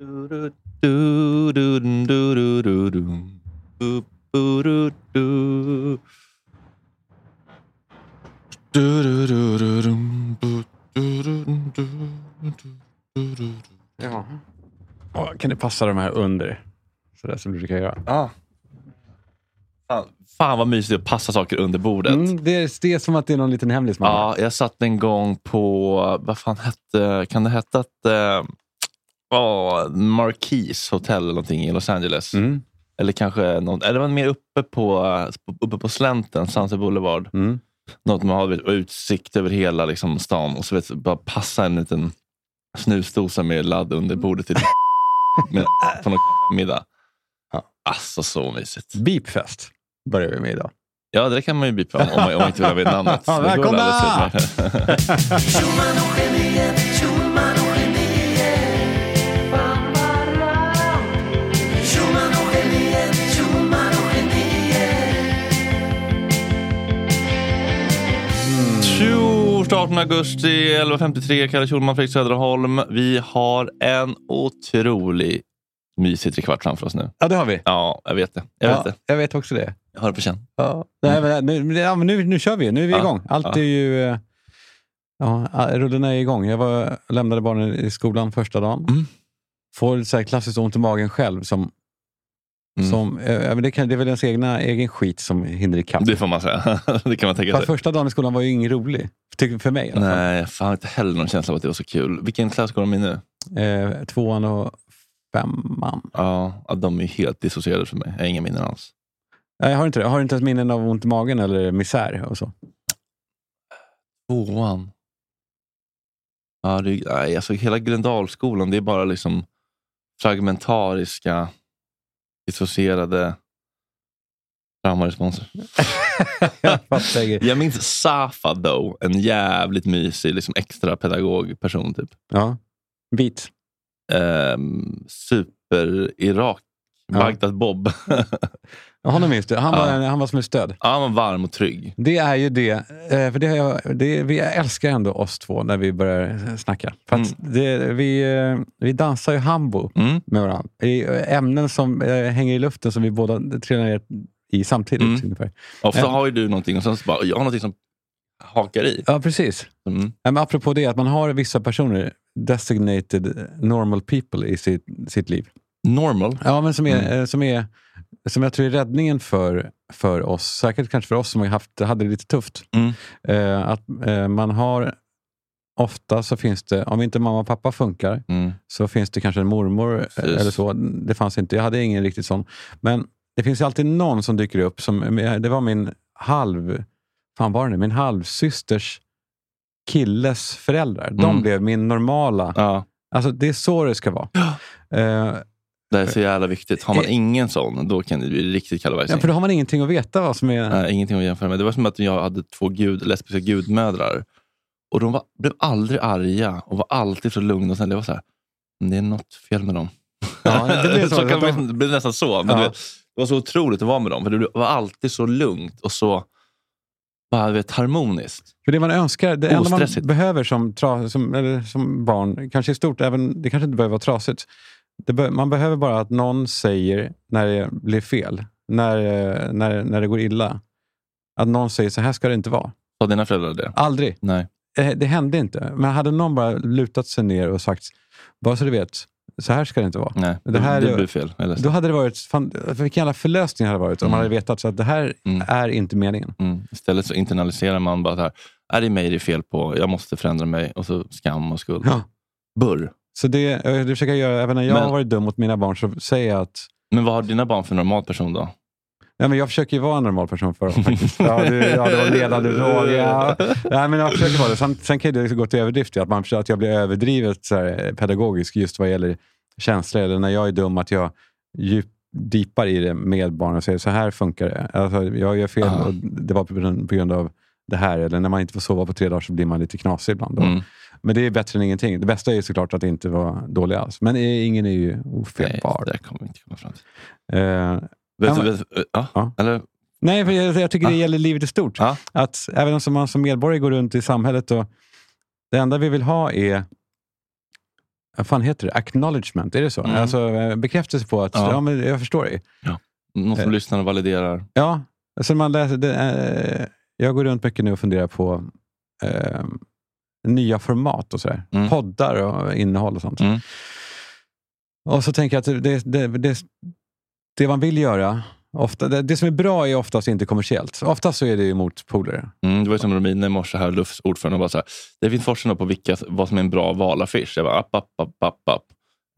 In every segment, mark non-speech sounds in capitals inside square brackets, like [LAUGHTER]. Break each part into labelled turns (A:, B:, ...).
A: du, du, du, du.
B: Ja. Ja, Kan du passa de här under? Sådär som du brukar göra.
A: Ah. Fan, vad mysigt att passa saker under bordet.
B: Mm, det, är, det är som att det är någon liten hemlis man.
A: Ja, jag satt en gång på, vad fan hette, kan det heta att, eh, oh, Marquis Hotel eller någonting i Los Angeles?
B: Mm.
A: Eller kanske någon, eller var mer uppe på, uppe på slänten, Sunset Boulevard.
B: Mm.
A: Något man har vet, utsikt över hela liksom, stan och så vet, bara passa en liten snusdosa med ladd under bordet till [LAUGHS] med, på någon middag.
B: Ja.
A: Alltså så mysigt.
B: Beepfest börjar vi med idag.
A: Ja, det kan man ju bipa om, om man, om man inte vill ha vid namnet. [LAUGHS]
B: Ja, välkomna!
A: 18 augusti 11.53, Kalle Schulman, Fredrik Söderholm. Vi har en otrolig mysig trekvart framför oss nu.
B: Ja, det har vi.
A: Ja, jag vet det. Jag vet
B: ja,
A: det.
B: jag vet också det.
A: Jag har det på känn.
B: Ja. Nej, men, nu, men nu, nu kör vi. Nu är vi
A: Ja.
B: igång. Allt
A: Ja.
B: är ju... eh, Ja, rullen är igång. Jag var, lämnade barnen i skolan första dagen.
A: Mm.
B: Får så här klassiskt ont i magen själv. Som,
A: Mm.
B: som, men det, kan, det är väl ens egna, egen skit som hinner ikapp.
A: Det får man säga. [LAUGHS] det kan man tänka sig.
B: första dagen i skolan var ju ingen rolig. Tycker för mig i alla fall.
A: Nej, jag har inte heller någon känsla av att det var så kul. Vilken klass går de i nu?
B: Eh, tvåan och femman.
A: Ja, de är helt dissocierade för mig. Jag har inga minnen alls.
B: Nej, jag har inte det. Har inte ett minnen av ont i magen eller misär och så.
A: Tvåan. Ja, det, nej, alltså hela Gröndalsskolan, det är bara liksom fragmentariska, dissocierade traumaresponser. [LAUGHS]
B: jag.
A: Jag minns Safa though, en jävligt mysig liksom, extra pedagogperson. Typ.
B: Ja. Beat.
A: Ehm, Super-Irak,
B: Ja. [LAUGHS] Ja, Honom minns du. Han var,
A: Ja.
B: han var som ett stöd.
A: ja, han var varm och trygg.
B: Det är ju det. eh, För det jag, det, vi älskar ändå oss två när vi börjar snacka. För att det, vi, eh, vi dansar ju hambo
A: Mm.
B: med varandra. I eh, ämnen som eh, hänger i luften som vi båda trillar ner i samtidigt.
A: Mm.
B: Ungefär.
A: Ofta
B: Ja.
A: har ju du någonting och sen så bara, jag har någonting som hakar i.
B: Ja, precis.
A: Mm.
B: Men apropå det, att man har vissa personer, designated normal people i sitt, sitt liv.
A: Normal.
B: Ja, men som, är,
A: Mm.
B: eh, som, är, som jag tror är räddningen för, för oss, säkert kanske för oss som har haft, hade det lite tufft.
A: Mm.
B: Eh, att eh, man har, ofta så finns det, om inte mamma och pappa funkar,
A: Mm.
B: så finns det kanske en mormor eh,
A: Precis.
B: eller så. Det fanns inte, jag hade ingen riktigt sån. Men det finns alltid någon som dyker upp. Som, det var min halv, fan var det nu? Min halvsysters killes föräldrar. De
A: Mm.
B: blev min normala,
A: Ja,
B: alltså det är så det ska vara. Eh,
A: det är så jävla viktigt. Har man
B: Eh.
A: ingen sån, då kan det bli riktigt
B: ja,
A: kalabajsing.
B: för då har man ingenting att veta vad som är...
A: Nej, ingenting att jämföra med. Det var som att jag hade två gud, lesbiska gudmödrar. Och de var, blev aldrig arga och var alltid så lugna och snälla. Jag var så här, "Men det är något fel med dem.
B: Ja, det blir [LAUGHS] så.
A: kan
B: De-
A: man- det blev nästan så. Men
B: Ja.
A: vet, det var så otroligt att vara med dem. För det var alltid så lugnt och så bara, vet, harmoniskt.
B: För det man önskar, det enda man behöver som, tra, som, som barn, kanske i stort, även, det kanske inte behöver vara trasigt. Be, man behöver bara att någon säger när det blir fel, när, när, när det går illa. Att någon säger så här ska det inte vara.
A: Sa dina föräldrar det?
B: Aldrig.
A: Nej.
B: eh, det hände inte. Men hade någon bara lutat sig ner och sagt, bara så du vet, så här ska det inte vara.
A: Nej,
B: Det här
A: det blir fel. Eller.
B: Då hade det varit, fan, vilken jävla förlösning hade det varit om man
A: Mm.
B: hade vetat så att det här
A: Mm.
B: är inte meningen.
A: Mm. Istället så internaliserar man bara det här. Är det mig det är fel på? Jag måste förändra mig. Och så skam och skuld.
B: Ja.
A: Burr.
B: Så det, eh, det försöker jag göra, även när jag
A: Men-
B: har varit dum mot mina barn så säger jag att
A: Men vad har dina barn för normal person då?
B: Ja, men jag försöker ju vara en normal person för dem faktiskt. [LAUGHS] Ja, det, ja, det var ledande fråga. Ja. [LAUGHS] Nej, men jag försöker vara det. Sen, sen kan det gå till överdrift, att, man, att jag blir överdrivet så här, pedagogisk just vad gäller känslor. Eller när jag är dum, att jag djup, dipar i det med barnen och säger så här funkar det. Alltså, jag gör fel
A: Ah.
B: och det var på grund, på grund av det här. Eller när man inte får sova på tre dagar så blir man lite knasig ibland.
A: Mm.
B: Men det är bättre än ingenting. Det bästa är såklart att inte vara dålig alls. Men ingen är ju
A: Nej,
B: ofelbar.
A: det kommer vi inte komma fram till.
B: Eh,
A: Vet,
B: Ja, men-
A: vet, ja.
B: Ja.
A: Eller,
B: Nej, för jag, jag tycker det
A: Ah.
B: gäller livet i stort.
A: Ja.
B: Att även om man som medborgare går runt i samhället och det enda vi vill ha är vad fan heter det? Acknowledgement, är det så?
A: Mm.
B: Alltså eh, bekräftelse på att
A: Ja.
B: ja. men jag förstår dig.
A: någon som
B: Eh.
A: lyssnar och validerar.
B: Ja, alltså man läser, det, eh, jag går runt mycket nu och funderar på eh, nya format och sådär.
A: Mm.
B: Poddar och innehåll och sånt.
A: Mm.
B: Och så tänker jag att det, det, det, det man vill göra, ofta, det, det som är bra är oftast inte kommersiellt. Oftast så är det ju motpoler.
A: Mm, det var som Romina i morse, här, Lufs ordförande, och bara så här, det finns forskning på vilka, vad som är en bra valaffisch. Jag bara, app, app, app, app, app.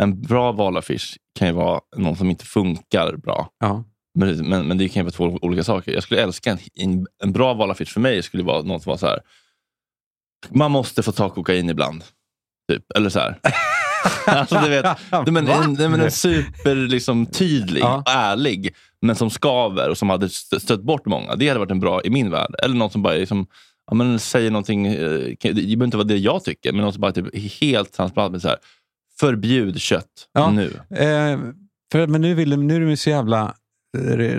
A: En bra valaffisch kan ju vara någon som inte funkar bra.
B: Ja.
A: Men, men, men det kan ju vara två olika saker. Jag skulle älska en, en, en bra valaffisch för mig skulle vara något som var så här. Man måste få ta kokain ibland. Typ. Eller så här. [LAUGHS] alltså, du vet, nej, men, en, nej, men en super liksom, tydlig
B: Ja.
A: och ärlig, men som skaver och som hade st- stött bort många. Det hade varit en bra i min värld. Eller någon som bara liksom, ja, men, säger någonting, eh, det behöver inte vara det jag tycker, men någon som bara typ, är helt transparent med så här, förbjud kött
B: Ja.
A: nu.
B: Eh, för, men nu, vill, nu är de ju så jävla re,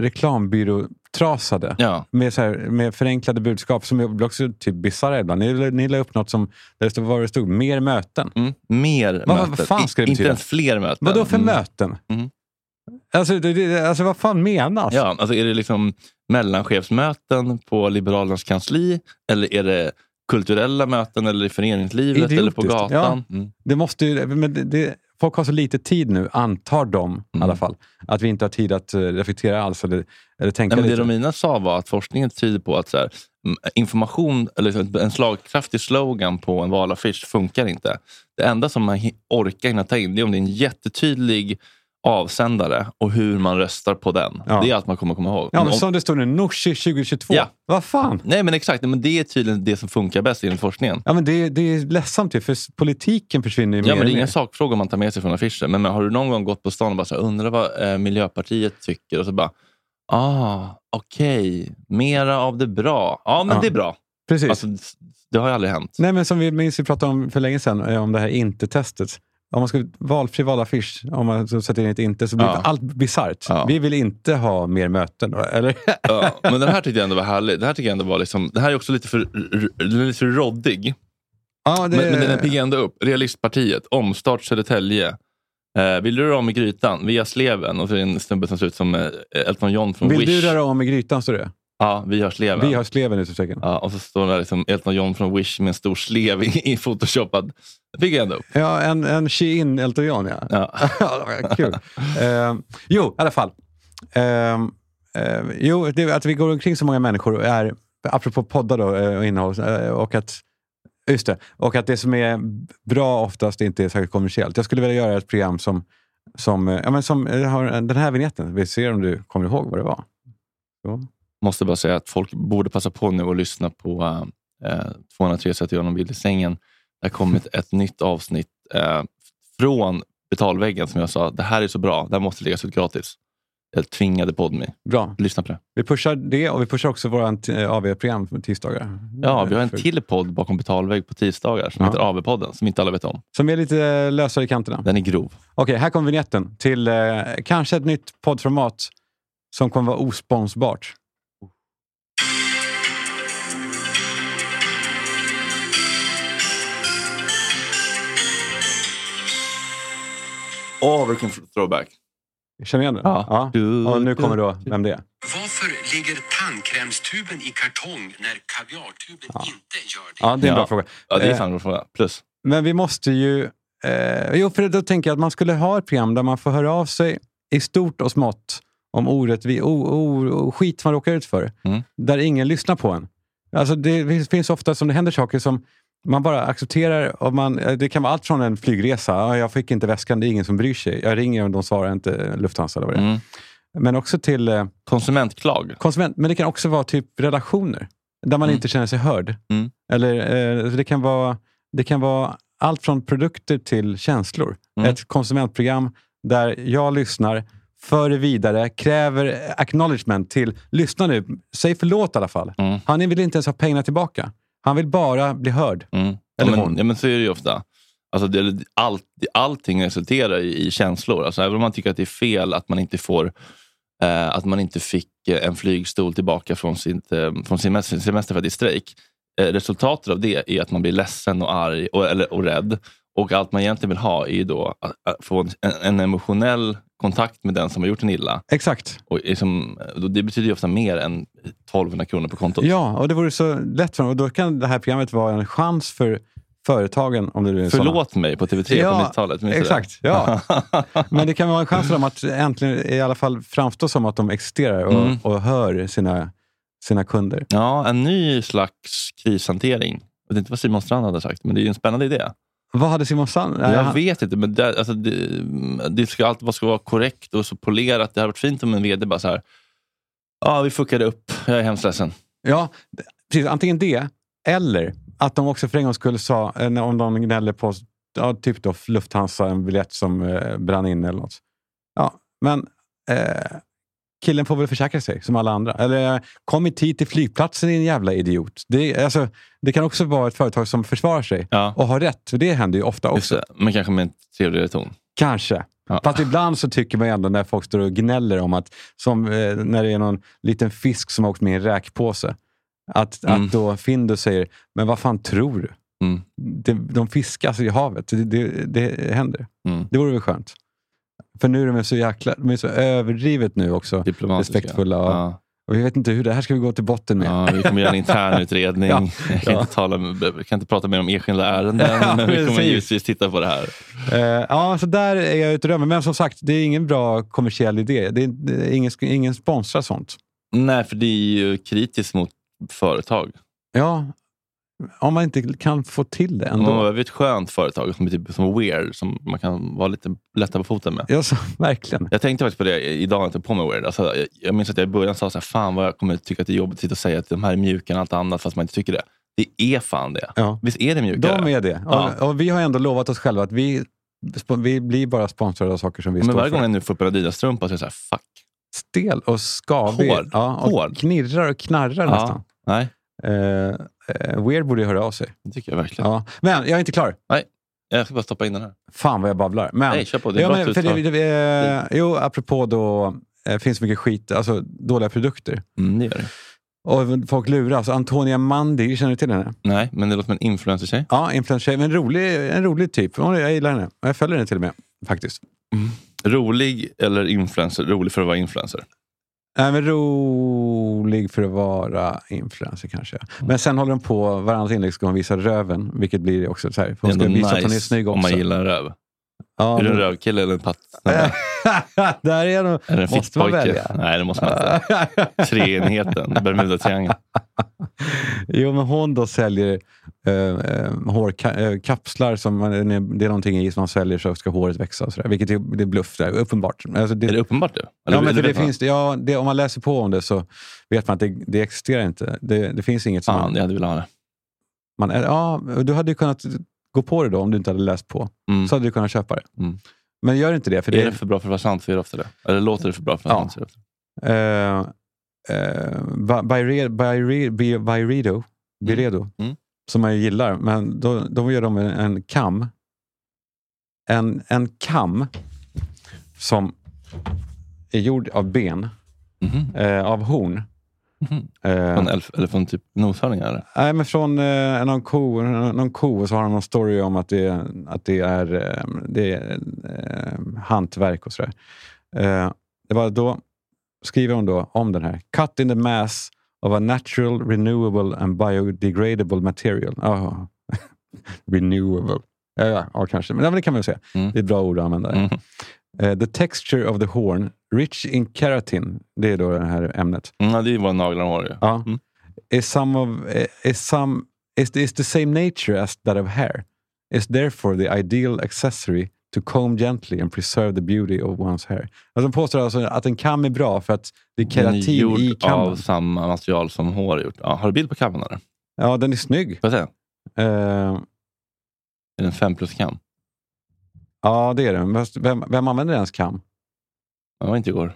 B: reklambyråtrasade.
A: Ja.
B: Med, så här, med förenklade budskap som blir också typ bisarra ibland. Ni, ni la upp något som, där det stod, vad det stod, mer möten.
A: Mm. Mer
B: Vad- vad
A: möten.
B: fan ska det
A: I- Inte
B: betyda?
A: ens fler möten.
B: Vad då för
A: Mm.
B: möten?
A: Mm.
B: Alltså, det, det, alltså vad fan menas?
A: Ja, alltså är det liksom mellanchefsmöten på Liberalernas kansli? Eller är det kulturella möten eller i föreningslivet eller på
B: Idiotiskt,
A: gatan? Mm.
B: Det måste ju, men det, folk har så lite tid nu, antar de i
A: Mm.
B: alla fall, att vi inte har tid att eh, reflektera alls eller, eller tänka
A: Nej, men det. Romina sa var att forskningen tyder på att så här, information, eller en slagkraftig slogan på en valaffisch funkar inte. Det enda som man orkar hinna ta in det är om det är en jättetydlig avsändare och hur man röstar på den.
B: Ja.
A: Det är allt man kommer komma ihåg.
B: Ja, men
A: om,
B: som det står nu, Nooshi 2022.
A: Ja.
B: Vad fan?
A: nej, men exakt. Men det är tydligen det som funkar bäst enligt forskningen.
B: Ja, men det, det är ledsamt ju, för politiken försvinner ju
A: Ja,
B: mer
A: men det är
B: mer.
A: sakfråga man tar med sig från affischer. Men har du någon gång gått på stan och bara så här, undrar vad eh, Miljöpartiet tycker? Och så bara, ah, okej, mera av det bra. Ja, men
B: Ja.
A: det är bra.
B: Precis.
A: Alltså, det har ju aldrig hänt.
B: Nej, men som vi minns vi pratade om för länge sedan, eh, om det här inte-testet. Om man ska valfri valaffisch, om man sätter in ett inte, så blir
A: Ja.
B: allt bisarrt.
A: Ja.
B: Vi vill inte ha mer möten. Eller?
A: Ja, men den här tyckte jag ändå var härlig. Det här tycker jag ändå var liksom, det här är också lite för, den är lite för roddig.
B: Ja, det,
A: Men, men den piggar ändå upp. Realistpartiet, omstart Södertälje. Eh, vill du röra om i grytan? Via sleven. Och så är det en snubbe som ser ut som eh, Elton John från
B: Vill
A: Wish.
B: du röra om i grytan, står det?
A: Ja, vi har sleven.
B: Vi har sleven utropstecken.
A: Ja, och så står det liksom Elton John från Wish med en stor slev i, i photoshoppad. Det fick jag ändå upp.
B: Ja, en, en Shein Elton John, ja.
A: Ja. [LAUGHS]
B: Kul. Ehm, jo, i alla fall. Ehm, ehm, jo, det, att vi går omkring så många människor och är, apropå poddar då, eh, och innehåll, eh, och att, just det, och att det som är bra oftast inte är särskilt kommersiellt. Jag skulle vilja göra ett program som, som, eh, ja, men som har den här vignetten. Vi ser om du kommer ihåg vad det var. Så.
A: Måste bara säga att folk borde passa på nu och lyssna på eh, 203 sätt att göra någon bild i sängen. Det har kommit [LAUGHS] ett nytt avsnitt eh, från betalväggen som jag sa, det här är så bra, det här måste läggas ut gratis. Jag tvingade Podme.
B: Bra.
A: Lyssna på det.
B: Vi pushar det och vi pushar också vårt eh, AV-program på tisdagar.
A: Ja, vi har en till podd bakom betalvägg på tisdagar som
B: Ja.
A: heter AV-podden, som inte alla vet om.
B: Som är lite lösare i kanterna.
A: Den är grov.
B: Okej, här kommer vignetten till eh, kanske ett nytt poddformat som kommer vara osponsbart.
A: Åh, vilken throwback.
B: Känner du igen den?
A: Ja.
B: ja.
A: Du-
B: Och nu kommer
A: du-
B: då vem det är.
C: Varför ligger tandkrämstuben i kartong när kaviartuben inte gör det?
B: Ja, det är en
A: Ja.
B: bra fråga.
A: Ja, det är
B: Eh,
A: fan en bra fråga. Plus.
B: Men vi måste ju... Eh, jo, för då tänker jag att man skulle ha ett program där man får höra av sig i stort och smått om orättvi- o, o, o, skit man råkar ut för.
A: Mm.
B: Där ingen lyssnar på en. Alltså det finns- finns ofta som det händer saker som man bara accepterar. Och man, eh, det kan vara allt från en flygresa. Ja, jag fick inte väskan, det är ingen som bryr sig. Jag ringer och de svarar inte Lufthansa eller vad det är.
A: Mm.
B: Men också till eh,
A: Konsumentklag.
B: konsument. Men det kan också vara typ relationer. Där man
A: Mm.
B: inte känner sig hörd.
A: Mm.
B: Eller eh, det, kan vara, det kan vara allt från produkter till känslor.
A: Mm.
B: Ett konsumentprogram där jag lyssnar, för vidare, kräver acknowledgement till lyssna nu, säg förlåt i alla fall.
A: Mm.
B: Han vill inte ens ha pengarna tillbaka. Han vill bara bli hörd.
A: Mm. Ja,
B: Eller
A: men,
B: hon.
A: ja, men så är det ju ofta. Alltså det, allt, allting resulterar i, i känslor. Alltså även om man tycker att det är fel att man inte får eh, att man inte fick eh, en flygstol tillbaka från, sitt, eh, från sin semester, semester för att det är strejk. Eh, resultatet av det är att man blir ledsen och arg och, eller, och rädd. Och allt man egentligen vill ha är ju då att, att få en, en emotionell kontakt med den som har gjort en illa.
B: Exakt.
A: Och liksom, det betyder ju ofta mer än 1200 kronor på kontot.
B: Ja, och det vore så lätt för dem. Och då kan det här programmet vara en chans för företagen. Om det nu är.
A: Förlåt mig på TV3
B: Ja,
A: på 90-talet. minns du det?
B: exakt, ja. [LAUGHS] Men det kan vara en chans för dem att äntligen i alla fall framstå som att de existerar och,
A: Mm.
B: och hör sina, sina kunder.
A: Ja, en ny slags krishantering. Jag vet inte vad Simon Strand hade sagt, men det är ju en spännande idé.
B: Vad hade Simon Sand?
A: Jag
B: han-
A: vet inte, men det, alltså, det, det ska allt vad ska vara korrekt och så polerat. Det hade varit fint om en vd bara så här, ja vi fuckade upp, jag är hemskt ledsen.
B: Ja, precis. Antingen det, eller att de också för en gång skulle sa, eh, om de gnäller på ja, typ då Lufthansa, en biljett som eh, brann in eller något. Ja, men eh, killen får väl försäkra sig som alla andra. Eller kom i tid till flygplatsen din jävla idiot. Det, alltså, det kan också vara ett företag som försvarar sig
A: Ja,
B: och har rätt. För det händer ju ofta också.
A: det. Men kanske med en trevligare ton.
B: Kanske.
A: Ja.
B: Fast ibland så tycker man ändå när folk står och gnäller om att, som eh, när det är någon liten fisk som har åkt med i en räkpåse. Att,
A: Mm.
B: att då Findus säger, men vad fan tror du?
A: Mm.
B: Det, de fiskas i havet. Det, det, det händer.
A: Mm.
B: Det vore väl skönt. För nu är de så jäkla, de är så överdrivet nu också. Respektfulla, ja.
A: Ja.
B: Och vi vet inte hur, det här ska vi gå till botten med.
A: Ja, vi kommer göra en intern [LAUGHS] utredning.
B: Ja,
A: Jag kan, inte tala med, jag kan inte prata mer om enskilda ärenden, [LAUGHS]
B: Ja,
A: men vi kommer givetvis titta på det här.
B: Eh, ja, så där är jag ute och. Men som sagt, det är ingen bra kommersiell idé. Det är, det är ingen, ingen sponsrar sånt.
A: Nej, för det är ju kritiskt mot företag.
B: Ja, om man inte kan få till det ändå.
A: man behöver ett skönt företag som är typ som Weird, som man kan vara lite lättare på foten med.
B: Ja, så, [LAUGHS] verkligen.
A: Jag tänkte faktiskt på det idag när jag tog på mig Weird. Alltså, jag, jag minns att jag i början sa så här, fan vad jag kommer tycka att det är jobbigt att sitta och säga att de här är mjukare än allt annat, fast man inte tycker det. Det är fan det.
B: Ja.
A: Visst är det mjukare?
B: De är det.
A: Ja.
B: Och, och vi har ändå lovat oss själva att vi, vi blir bara sponsrade av saker som vi
A: Men
B: står
A: varje
B: för.
A: gång jag nu får upp en Adidas-strumpa så är jag så här, fuck.
B: Stel och skavig.
A: Hård.
B: Ja, och
A: Hård.
B: knirrar och knarrar
A: Ja.
B: nästan.
A: Nej,
B: eh, Weird borde ju höra av sig.
A: det tycker jag verkligen.
B: Ja. Men jag är inte klar.
A: Jag ska bara stoppa in den här.
B: Fan vad jag babblar. Men,
A: Nej, kör på. Det är
B: ja, men, för det, det, eh, jo, apropå då, eh, finns mycket skit, alltså dåliga produkter.
A: Mm, det gör det.
B: Och folk luras. Antonia Mandi, känner du till henne?
A: Nej, men det låter som en influencer-tjej.
B: Ja, influencer men en rolig, en rolig typ. Jag gillar henne. Jag följer henne till och med. Faktiskt.
A: Rolig eller influencer? Rolig för att vara influencer.
B: Äh, men rolig för att vara influencer kanske. Men sen håller hon på, varannat inlägg ska hon visa röven. Vilket blir också så här. Hon
A: Det
B: ska
A: är
B: visa
A: ändå
B: att hon är
A: nice
B: snygg också.
A: om man gillar röv.
B: ja,
A: Är du en rövkille eller en patt? [LAUGHS]
B: Där är nog,
A: Eller en
B: måste man välja.
A: Nej, det måste man inte. [LAUGHS] Treenigheten, Bermudatriangeln.
B: jo, men hon då säljer äh, äh, hårkapslar som man, det är någonting i som man säljer så ska håret växa. Och så där, vilket är, det är bluff, det är uppenbart. Alltså, det,
A: Är det uppenbart du?
B: Ja, men
A: eller
B: det
A: man?
B: finns, det- ja, det, om man läser på om det så vet man att det, det existerar inte. Det, det finns inget som
A: Fan,
B: man,
A: jag hade velat ha det.
B: man... Ja, du hade ju kunnat gå på det då om du inte hade läst på.
A: Mm.
B: Så hade du kunnat köpa det.
A: Mm.
B: Men gör inte det. För
A: Är
B: det,
A: det för bra för att vara sant så är det ofta det. Eller låter det för bra för att vara
B: Ja.
A: sant så är det ofta.
B: eh, eh, By- Byre- Byre- By- Byredo, Byredo
A: Mm.
B: Som man ju gillar, men då, då gör de en, en kam. En, en kam som är gjord av ben,
A: Mhm.
B: eh, av horn.
A: Mhm.
B: Eh,
A: Från elf, eller från typ noshörningar?
B: Nej, men från eh, någon, ko, någon ko och så har de någon story om att det, att det är, eh, det är eh, hantverk och sådär. Eh, det var då skriver hon då om den här. Cut in the mass of a natural, renewable and biodegradable material. Ja, [LAUGHS] renewable. Ja, ja, ja, kanske. Men ja, det kan man ju säga.
A: Mm.
B: Det är ett bra ord att använda.
A: Mm.
B: Eh, the texture of the horn, rich in keratin, det är då det här ämnet.
A: Mm, ja, det är våra naglar och hår ju.
B: Ja.
A: Mm.
B: Is some of eh, is some is, is the same nature as that of hair. Is therefore the ideal accessory to comb gently and preserve the beauty of one's hair. Alltså de påstår alltså att en kam är bra för att det är
A: Den är
B: keratin
A: gjord
B: i kammen.
A: av samma material som hår är gjort. Ja, har du bild på kammen eller?
B: Ja, den är snygg.
A: Får jag se?
B: Eh,
A: Är det en 5 plus kam?
B: ja, det är den. Vem, vem använder ens kam?
A: Det var inte igår.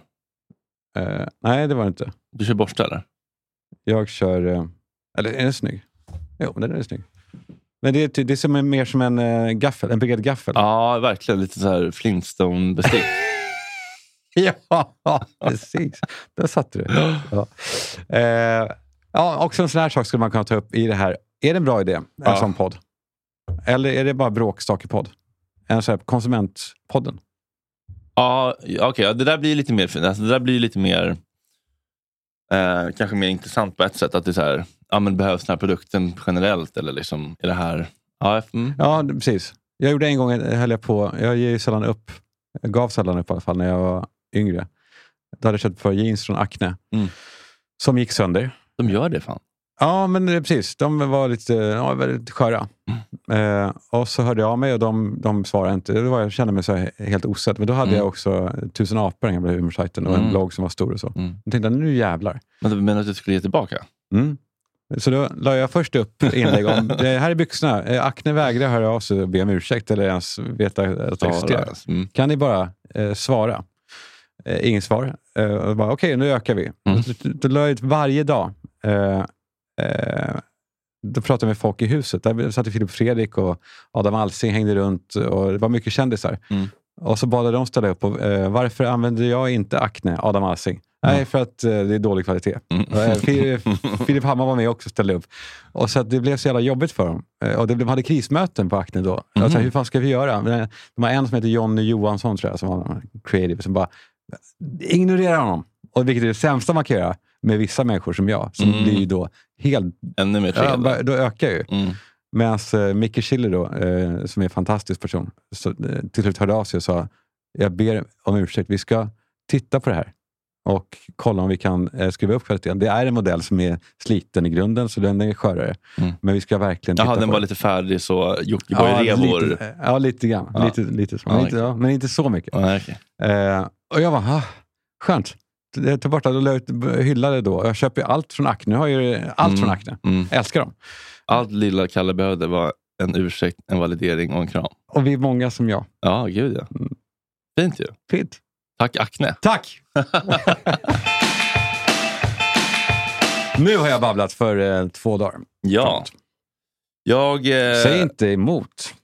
B: Eh, nej, det var det inte.
A: Du kör borste eller?
B: Jag kör... eh, eller är den snygg? Jo, den är snygg. Men det är, det är som en, mer som en uh, gaffel, en bred gaffel.
A: Ja, verkligen. Lite så här Flintstone-bestick. [LAUGHS]
B: Ja, precis. Där satte du. Ja. Eh, ja, också en sån här sak skulle man kunna ta upp i det här. Är det en bra idé, en
A: Ja.
B: sån podd? Eller är det bara bråkstakepodd? En sån här konsumentpodden?
A: Ja, okej. ja, det där blir lite mer, alltså, det där blir lite mer eh, kanske mer intressant på ett sätt. Att det är så här, ja, men behövs den här produkten generellt? Eller liksom, är det här... Ja, mm.
B: Ja, precis. Jag gjorde en gång, höll jag på, jag ger sällan upp, jag gav sällan upp i alla fall när jag var yngre. Då hade jag köpt par jeans från Acne
A: Mm.
B: som gick sönder.
A: De gör det fan.
B: Ja, men eh, precis. De var lite ja, väldigt sköra. Eh, och så hörde jag av mig och de, de svarade inte. Det var, jag kände mig så helt osedd. Men då hade
A: Mm.
B: jag också Tusen apor, den gamla humorsajten, och en
A: Mm.
B: blogg som var stor och så.
A: Mm.
B: Jag tänkte, nu jävlar.
A: Men du menar att du skulle ge tillbaka?
B: Mm. Så då la jag först upp inlägg om, det här är byxorna. Eh, Acne vägrar höra av sig och be om ursäkt eller ens veta att det existerar.
A: Mm.
B: Kan ni bara eh, svara? Eh, inget svar. Eh, Okej, nu ökar vi.
A: Mm.
B: Då la jag ut varje dag. Eh, eh, då pratade jag med folk i huset. Där satt Filip Fredrik och Adam Alsing hängde runt och det var mycket kändisar.
A: Mm.
B: Och så bad dem ställa upp. Och, eh, varför använder jag inte Acne, Adam Alsing? Nej, för att eh, det är dålig kvalitet.
A: Mm.
B: Eh, Filip, Hammar var med också och ställde upp. Och så det blev så jävla jobbigt för dem. Eh, och det, de hade krismöten på Acne då. Jag sa,
A: Mhm.
B: hur fan ska vi göra? Men De har en som heter Jonny Johansson, tror jag, som var creative, som bara ignorera honom. Och vilket är det sämsta man kan göra med vissa människor som jag, som
A: Mm.
B: blir då helt...
A: Ännu mer fel.
B: då ökar ju.
A: Mm.
B: Medan uh, Micke Schiller, då, eh, som är en fantastisk person, så, eh, till slut hörde av sig och sa jag ber om ursäkt, vi ska titta på det här och kolla om vi kan eh, skruva upp kvaliteten. Det är en modell som är sliten i grunden, så den är skörare.
A: Mm.
B: Men vi ska verkligen titta
A: Jaha, den
B: på
A: var
B: det.
A: lite färdig så Jockiboi-revor.
B: lite, ja, lite grann.
A: Ja.
B: Lite, lite så.
A: Ja,
B: Men, inte,
A: okej.
B: ja, men inte så mycket.
A: Ja, okej.
B: Eh, och jag bara, ah, skönt. Jag tog bort det och hyllade då. Jag köper allt från Acne. Nu har jag ju allt
A: Mm.
B: från Acne.
A: Mm.
B: Jag älskar dem.
A: Allt lilla Kalle behövde var en ursäkt, en validering och en kram.
B: Och vi är många som jag.
A: Ja, gud ja.
B: Mm.
A: Fint ju.
B: Fint.
A: Tack Acne.
B: Tack! [LAUGHS] nu har jag babblat för eh, två dagar.
A: Ja. Jag... Eh,
B: Säg inte emot.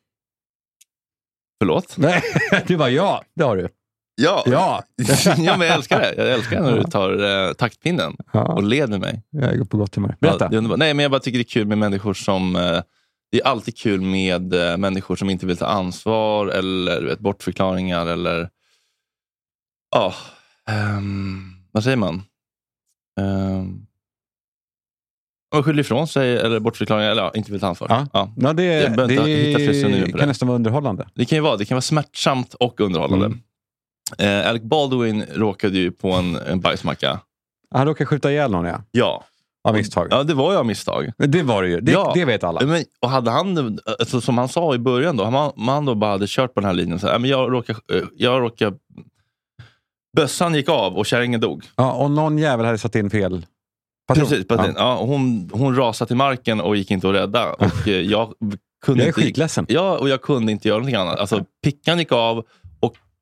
A: Förlåt?
B: Nej, du bara ja, det har du.
A: Ja.
B: Ja. [LAUGHS]
A: ja, men jag älskar det. Jag älskar när du tar eh, taktpinnen och
B: ja.
A: leder mig.
B: Jag går på gott humör.
A: Ja,
B: Berätta.
A: det underbart. Nej, men jag bara tycker det är kul med människor som... Eh, det är alltid kul med eh, människor som inte vill ta ansvar eller vet, bortförklaringar eller... Ja, ehm, vad säger man? Um, man skyller ifrån sig eller bortförklaringar eller ja, inte vill ta ansvar.
B: Ja.
A: Ja.
B: Ja, det, det
A: det.
B: kan nästan vara underhållande.
A: Det kan ju vara det kan vara smärtsamt och underhållande.
B: Mm.
A: Eh, Alec Baldwin råkade ju på en, en bajsmacka.
B: Han råkade skjuta ihjäl någon, ja.
A: Ja.
B: Av misstag.
A: ja, det var ju av misstag.
B: Det var det ju. Det,
A: Ja.
B: det vet alla.
A: Men, och hade han, alltså, som han sa i början, då, han, om han då bara hade kört på den här linjen. Så här, "Nej, men jag råkar, eh, jag råkar... Bössan gick av och kärringen dog.
B: Ja, och någon jävel hade satt in fel patron.
A: Precis, ja. Ja, och hon, hon rasade till marken och gick inte att rädda. Och, eh, jag, kunde [LAUGHS]
B: Jag är
A: inte,
B: skitledsen.
A: Ja, och jag kunde inte göra någonting annat. Alltså, pickan gick av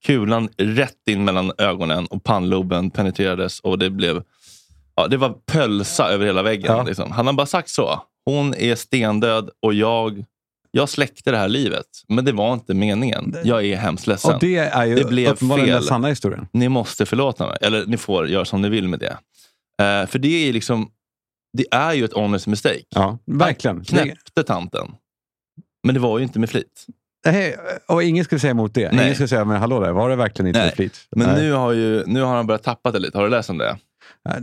A: kulan rätt in mellan ögonen och pannloben penetrerades och det blev ja, det var pölsa över hela väggen.
B: Ja.
A: Liksom. Han har bara sagt så. Hon är stendöd och jag, jag släckte det här livet. Men det var inte meningen. Jag är hemskt ledsen.
B: Och det är ju
A: Det blev
B: uppenbarligen den
A: fel.
B: sanna historien.
A: Ni måste förlåta mig. Eller ni får göra som ni vill med det. Eh, för det är liksom det är ju ett honest mistake.
B: Ja, verkligen. Det,
A: Knäppte tanten. Men det var ju inte med flit.
B: Nej, och ingen skulle säga emot det.
A: Nej.
B: Ingen skulle säga, men hallå där, var det verkligen inte
A: Nej.
B: flit?
A: Men
B: Nej.
A: nu har, ju, nu har han börjat tappa det lite. Har du läst om det?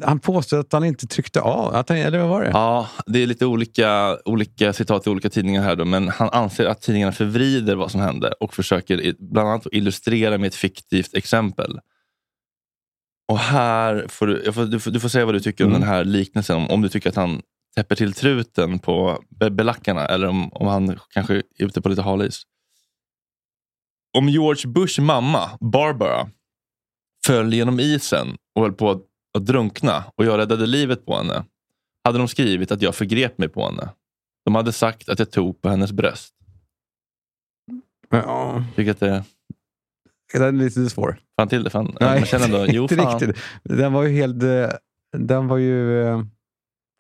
B: Han påstår att han inte tryckte av, att han, eller vad var det?
A: Ja, det är lite olika, olika citat i olika tidningar här. Då, men han anser att tidningarna förvrider vad som hände och försöker bland annat illustrera med ett fiktivt exempel. Och här får du, får, du, får, du får säga vad du tycker om
B: Mm.
A: den här liknelsen. Om, om du tycker att han täpper till truten på be- belackarna eller om, om han kanske är ute på lite halis. Om George Bush mamma, Barbara, föll genom isen och höll på att, att drunkna och jag räddade livet på henne hade de skrivit att jag förgrep mig på henne. De hade sagt att jag tog på hennes bröst.
B: Ja,
A: Tycker att det...
B: den är lite svår.
A: Fan till det. Fan. Man känner ändå, [LAUGHS] jo
B: inte
A: fan.
B: riktigt. Den var ju helt... eh, Den var ju eh,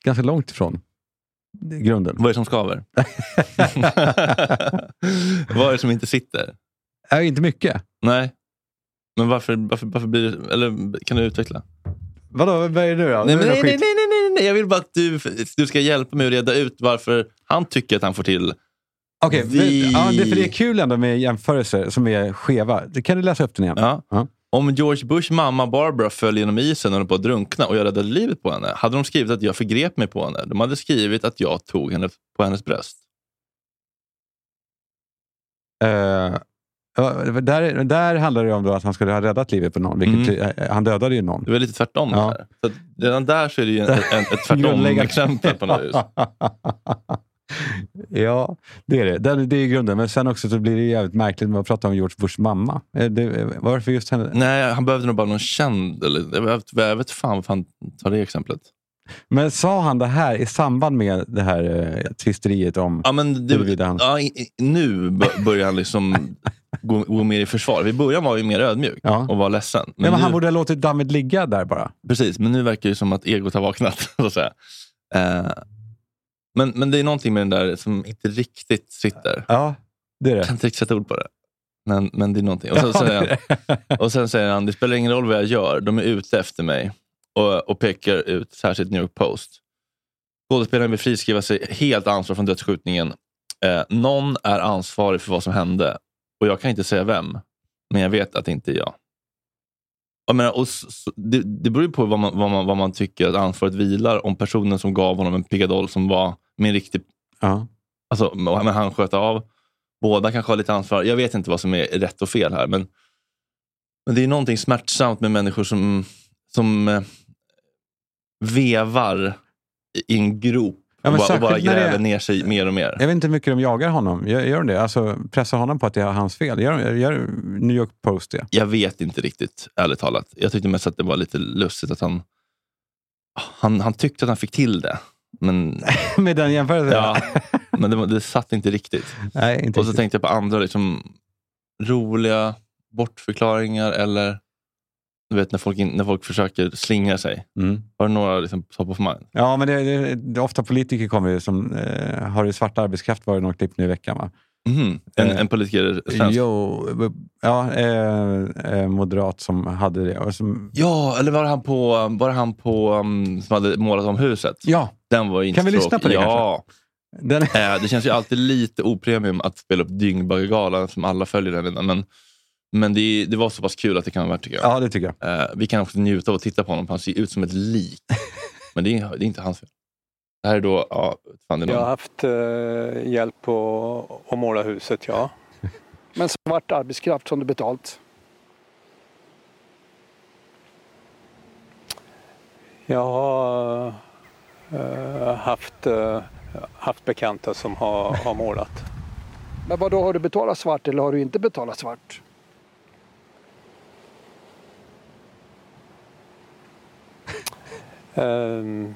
B: ganska långt ifrån grunden.
A: Vad är det som skaver? [LAUGHS] [LAUGHS] Vad är det som inte sitter?
B: Är inte mycket.
A: Nej. Men varför, varför, varför blir det... Eller kan du utveckla?
B: Vadå, vad är det nu då?
A: Nej, nej, nej, nej, nej, nej. Jag vill bara att du, du ska hjälpa mig att reda ut varför han tycker att han får till...
B: Okej,
A: Vi-
B: men- ja, det, för det är kul ändå med jämförelser som är skeva. Det Kan du läsa upp den igen?
A: Ja.
B: Ja.
A: Om George Bush mamma Barbara föll genom isen och höll på att drunkna och jag räddade livet på henne, hade de skrivit att jag förgrep mig på henne. De hade skrivit att jag tog henne på hennes bröst.
B: Ja, där, där handlar det om att han skulle ha räddat livet på någon. Vilket, eh, Han dödade ju någon.
A: Det var lite tvärtom.
B: Ja.
A: Där. Så redan där så är det ju en, en, ett tvärtom-exempel på något vis. [LAUGHS]
B: ja, det är det. det. Det är grunden. Men sen också så blir det jävligt märkligt med att prata om George Bushs mamma. Eh, Det, varför just henne?
A: Nej, han behövde nog bara någon känd. Eller, jag, vet, jag vet fan varför han tar det exemplet.
B: Men sa han det här i samband med det här eh, tvisteriet om...
A: Ja, men det,
B: han-
A: ja, i, nu börjar han liksom gå, gå mer i försvar. I början var han mer ödmjuk
B: Ja.
A: och var ledsen.
B: Men, men
A: nu,
B: han borde ha låtit dammet ligga där bara.
A: Precis, men nu verkar det som att egot har vaknat. [LAUGHS] Så att säga. Eh, men, men det är någonting med den där som inte riktigt sitter.
B: Ja, det är
A: Jag
B: det.
A: kan inte riktigt sätta ord på det. Men, men det är någonting. Och, så, säger han, och sen säger han, det spelar ingen roll vad jag gör, de är ute efter mig. Och, och pekar ut särskilt New York Post. Skådespelaren vill friskriva sig helt ansvar från dödsskjutningen. Eh, någon är ansvarig för vad som hände. Och jag kan inte säga vem, men jag vet att det inte är jag. Jag menar, och s- s- det, det beror ju på vad man, vad, man, vad man tycker att ansvaret vilar om personen som gav honom en pickadoll som var en riktig
B: Ja.
A: Alltså, men han sköt av. Båda kanske har lite ansvar. Jag vet inte vad som är rätt och fel här. Men, men det är någonting smärtsamt med människor som, som eh, vevar i en grop
B: Ja,
A: och, bara, och bara
B: när det
A: gräver ner sig mer och mer.
B: Jag vet inte hur mycket de jagar honom. Gör, gör de det? Alltså pressar honom på att det är hans fel? Gör, gör New York Post det?
A: Jag vet inte riktigt, ärligt talat. Jag tyckte mest att det var lite lustigt att han, han, han tyckte att han fick till det. Men, [LAUGHS]
B: Med den jämförelsen?
A: ja, men det, det satt inte riktigt.
B: Nej, inte
A: Och så
B: riktigt.
A: tänkte jag på andra liksom, roliga bortförklaringar eller du vet när folk, in, när folk försöker slingra sig.
B: Mm.
A: Har du några liksom, top of mind?
B: Ja, men det, det, det, ofta politiker kommer ju som eh, har i svart arbetskraft var det något klipp nu i veckan va?
A: Mhm. En,
B: Eh,
A: en politiker svensk?
B: Jo, ja, eh, eh, moderat som hade det. Som,
A: Ja, eller var det han på, var han på um, som hade målat om huset?
B: ja,
A: Den var inte
B: Kan vi lyssna
A: tråkig.
B: på det
A: Ja.
B: den,
A: Eh, det känns ju alltid lite opremium att spela upp Dyngbaggegalan som alla följer den redan. Men, men det, det var så pass kul att det kan vara värt tycker jag.
B: ja, det tycker jag.
A: Eh, vi kan också njuta av att titta på honom, han ser ut som ett lik. [LAUGHS] Men det är, det är inte hans fel. Det här är då, ja, fan det är
D: Jag har haft eh, hjälp att, att måla huset, ja. [LAUGHS]
E: Men svart arbetskraft som du betalt.
D: Jag har eh, haft, eh, haft bekanta som har, har målat. [LAUGHS]
E: Men vad då har du betalat svart eller har du inte betalat svart?
D: Ehm,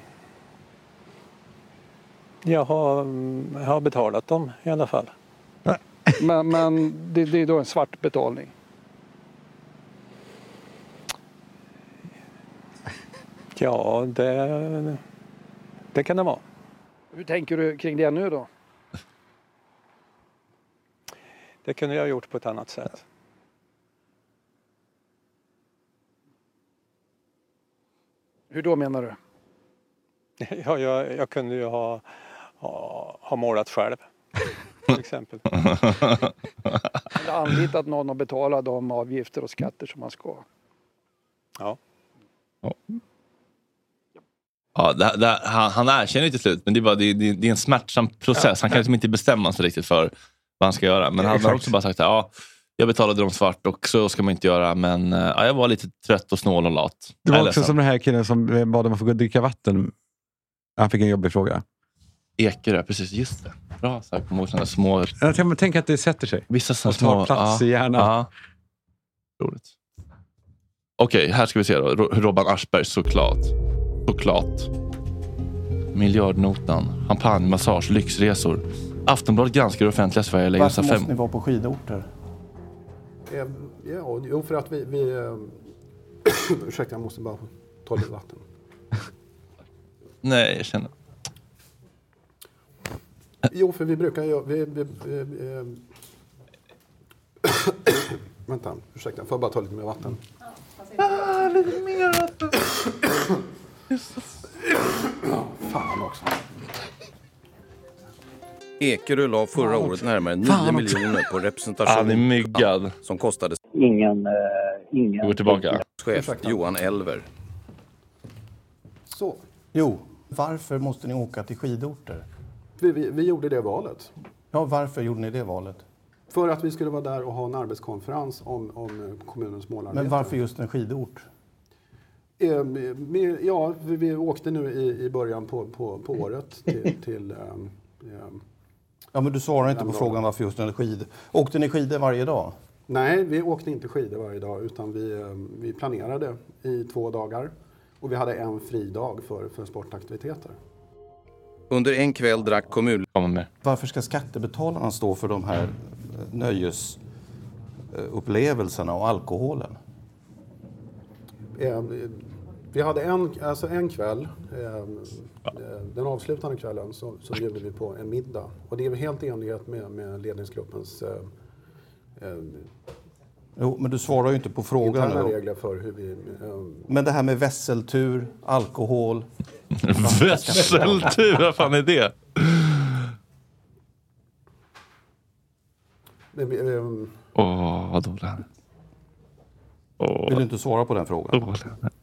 D: jag, har, jag har betalat dem i alla fall. [LAUGHS]
E: Men, men det, det är då en svart betalning.
D: Ja, det, det kan det vara.
E: Hur tänker du kring det nu då?
D: Det kunde jag ha gjort på ett annat sätt.
E: Hur då menar du? [LAUGHS]
D: Ja, jag, jag kunde ju ha, ha, ha målat själv.
E: till exempel. [LAUGHS] Eller anlitat någon att betala de avgifter och skatter som man ska.
D: Ja.
A: Ja, det, det, han, han erkänner ju till slut, men det är, bara, det, det, det är en smärtsam process. Han kan liksom inte bestämma sig riktigt för vad han ska göra. Men han har också bara sagt att ja, jag betalade dem svart och så ska man inte göra. Men eh, ja, jag var lite trött och snål och lat.
B: Det var också som den här killen som bad om att få dricka vatten. Han fick en jobbig fråga.
A: Ekerö, precis. Just det. Bra. Så här, kom ihåg sådana små...
B: Jag tänker- Tänk att det sätter sig.
A: Vissa sådana
B: Och tar
A: små...
B: plats i hjärnan.
A: Ja. Roligt. Okej, här ska vi se då. Ro- Robban Aschberg, såklart. Såklart. Miljardnotan, champagne, massage, lyxresor. Aftonbladet granskar det offentliga Sverige
F: Varför måste
A: fem...
F: ni vara på skidorter?
G: Eh, Ja, jo, för att vi... vi eh, [COUGHS] ursäkta, jag måste bara ta lite vatten. [LAUGHS]
A: Nej, jag känner...
G: Jo, för vi brukar ju... Vi, vi, vi, eh, [COUGHS] vänta, ursäkta. Får jag bara ta lite mer vatten? Ja, [COUGHS]
H: Ekerö la förra året närmare 9
B: Fan också.
H: miljoner på representation
A: Han är myggad.
H: som kostade
F: Ingen... Eh, ingen
A: går tillbaka.
H: chef Johan Elver.
G: Så,
F: Jo, varför måste ni åka till skidorter?
G: vi, vi, vi gjorde det valet.
F: Ja, varför gjorde ni det valet?
G: För att vi skulle vara där och ha en arbetskonferens om, om eh, kommunens målarbete.
F: Men varför just en skidort?
G: Eh, med, ja, vi, vi åkte nu i, i början på, på, på året till... till ehm, ehm,
F: Ja, men du svarar inte på frågan varför just en skid. Åkte ni skidor varje dag?
G: nej, vi åkte inte skidor varje dag utan vi, ehm, vi planerade i två dagar. Och vi hade en fridag för, för sportaktiviteter.
H: Under en kväll drack kommun.
F: Varför ska skattebetalarna stå för de här eh, nöjesupplevelserna och alkoholen?
G: Vi hade en, alltså en kväll, eh, eh, den avslutande kvällen, så, så bjöd vi på en middag. Och det är helt i enlighet med, med ledningsgruppens eh, eh,
F: Jo, men du svarar ju inte på frågan.
G: interna
F: nu.
G: regler för hur vi... Eh,
F: Men det här med vesseltur, alkohol.
A: Vesseltur, vad fan är det? Åh, vad dålig han är. Åh,
F: Vill du inte svara på den frågan?
A: dålig han är.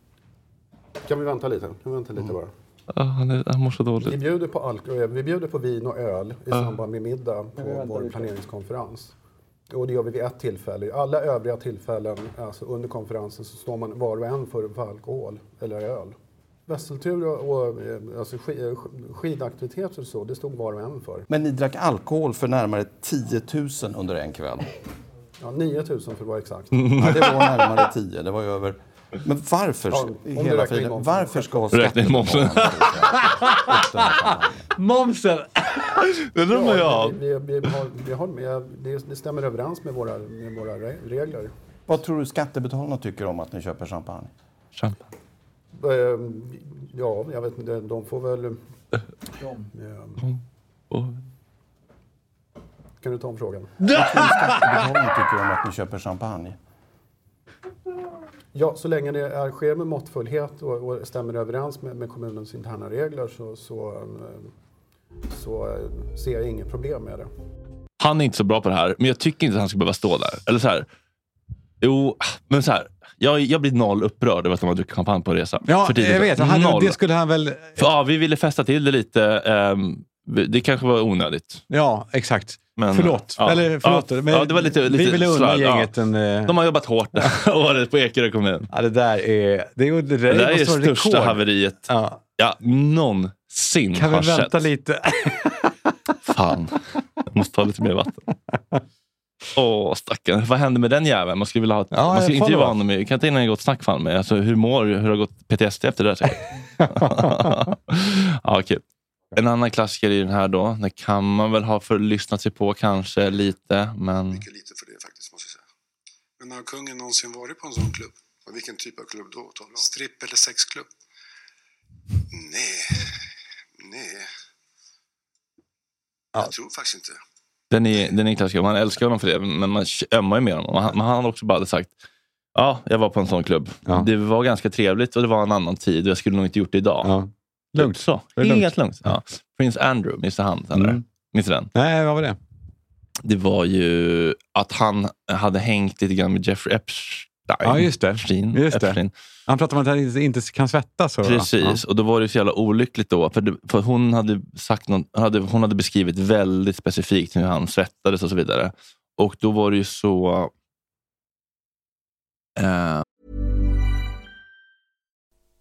G: Kan vi vänta lite? Kan vi vänta lite bara?
A: Ah, han, är, han mår så
G: Vi
A: dåligt.
G: bjuder på, alko- eh, vi bjuder på vin och öl i samband med middag på vår planeringskonferens. Och det gör vi vid ett tillfälle. I alla övriga tillfällen, alltså under konferensen, så står man var och en för, för alkohol eller öl. Vesseltur och, och eh, alltså sk, eh, skidaktiviteter och så, det stod var och en för.
F: Men ni drack alkohol för närmare 10 000 under en kväll.
G: Ja, 9000 för att vara exakt.
F: Ja, det var närmare 10. Det var ju över... Men varför,
G: Ja, om
F: hela friden,
G: momsen.
F: varför ska
A: Räkna in momsen. [LAUGHS]
F: skattebetalarna
B: Momsen!
A: Det undrar jag.
G: vi, vi, vi har, vi har med, det, det stämmer överens med våra, med våra re- regler.
F: Vad tror du skattebetalarna tycker om att ni köper champagne?
A: Champagne.
G: Eh, Ja, jag vet inte, de får väl... eh,
A: Åh.
G: Kan du ta om frågan?
F: Vad tror du skattebetalarna tycker om att ni köper champagne?
G: Ja, så länge det är, sker med måttfullhet och, och stämmer överens med, med kommunens interna regler så, så, eh, så eh, ser jag inget problem med det.
A: Han är inte så bra på det här, men jag tycker inte att han ska behöva stå där. Eller så här. Jo, men så här. Jag, jag blir noll upprörd över att de har druckit champagne på resa.
B: Ja, jag vet. Han,
A: noll.
B: det skulle han väl...
A: För, ja, vi ville festa till det lite. ehm, det kanske var onödigt.
B: Ja, exakt.
A: Men,
B: förlåt.
A: ja.
B: Eller förlåt.
A: Ja,
B: men
A: ja, det var lite, lite
B: vi ville unna gänget en... eh,
A: De har jobbat hårt det här [LAUGHS] året på Ekerö kommun.
B: Ja, det där är... Det, är, det,
A: Det där är det största
B: rekord.
A: haveriet
B: Ja.
A: jag någonsin
B: Kan vi
A: har
B: vänta
A: sett.
B: lite? [LAUGHS]
A: Fan, jag måste ta lite mer vatten. [LAUGHS] Åh, stackarn. Vad hände med den jäveln? Man skulle vilja ha ett,
B: Ja,
A: man skulle intervjua
B: follow-up.
A: honom. Kan inte innan en gott snack fan med. Alltså, hur mår? Hur har det gått PTSD efter det där? ja, kul. En annan klassiker i den här då. Det kan man väl ha för lyssnat sig på kanske lite. Men
C: Mycket lite för det faktiskt, måste jag säga. Men har kungen någonsin varit på en sån klubb? Och vilken typ av klubb då? Stripp eller sexklubb? Nej, nej. Jag tror faktiskt inte.
A: den är, den är klassiker. Man älskar honom för det, men man ömmar ju med honom. Han, men han har också bara sagt Ja, jag var på en sån klubb.
B: Ja.
A: Det var ganska trevligt och det var en annan tid och jag skulle nog inte gjort det idag.
B: Ja. Lugnt.
A: Så,
B: är lugnt.
A: helt lugnt. Ja. Prins Andrew, han? Eller?
B: Mm.
A: Minns du den?
B: Nej, vad var det?
A: det var ju att han hade hängt lite grann med Jeffrey Epstein.
B: Ja, just det.
A: Epstein.
B: Just det.
A: Epstein.
B: Han pratar om att han inte kan svettas.
A: Precis, och då var det så jävla olyckligt då. För, det, för hon, hade sagt någon, hade, hon hade beskrivit väldigt specifikt hur han svettades och så vidare. Och då var det ju så... Eh,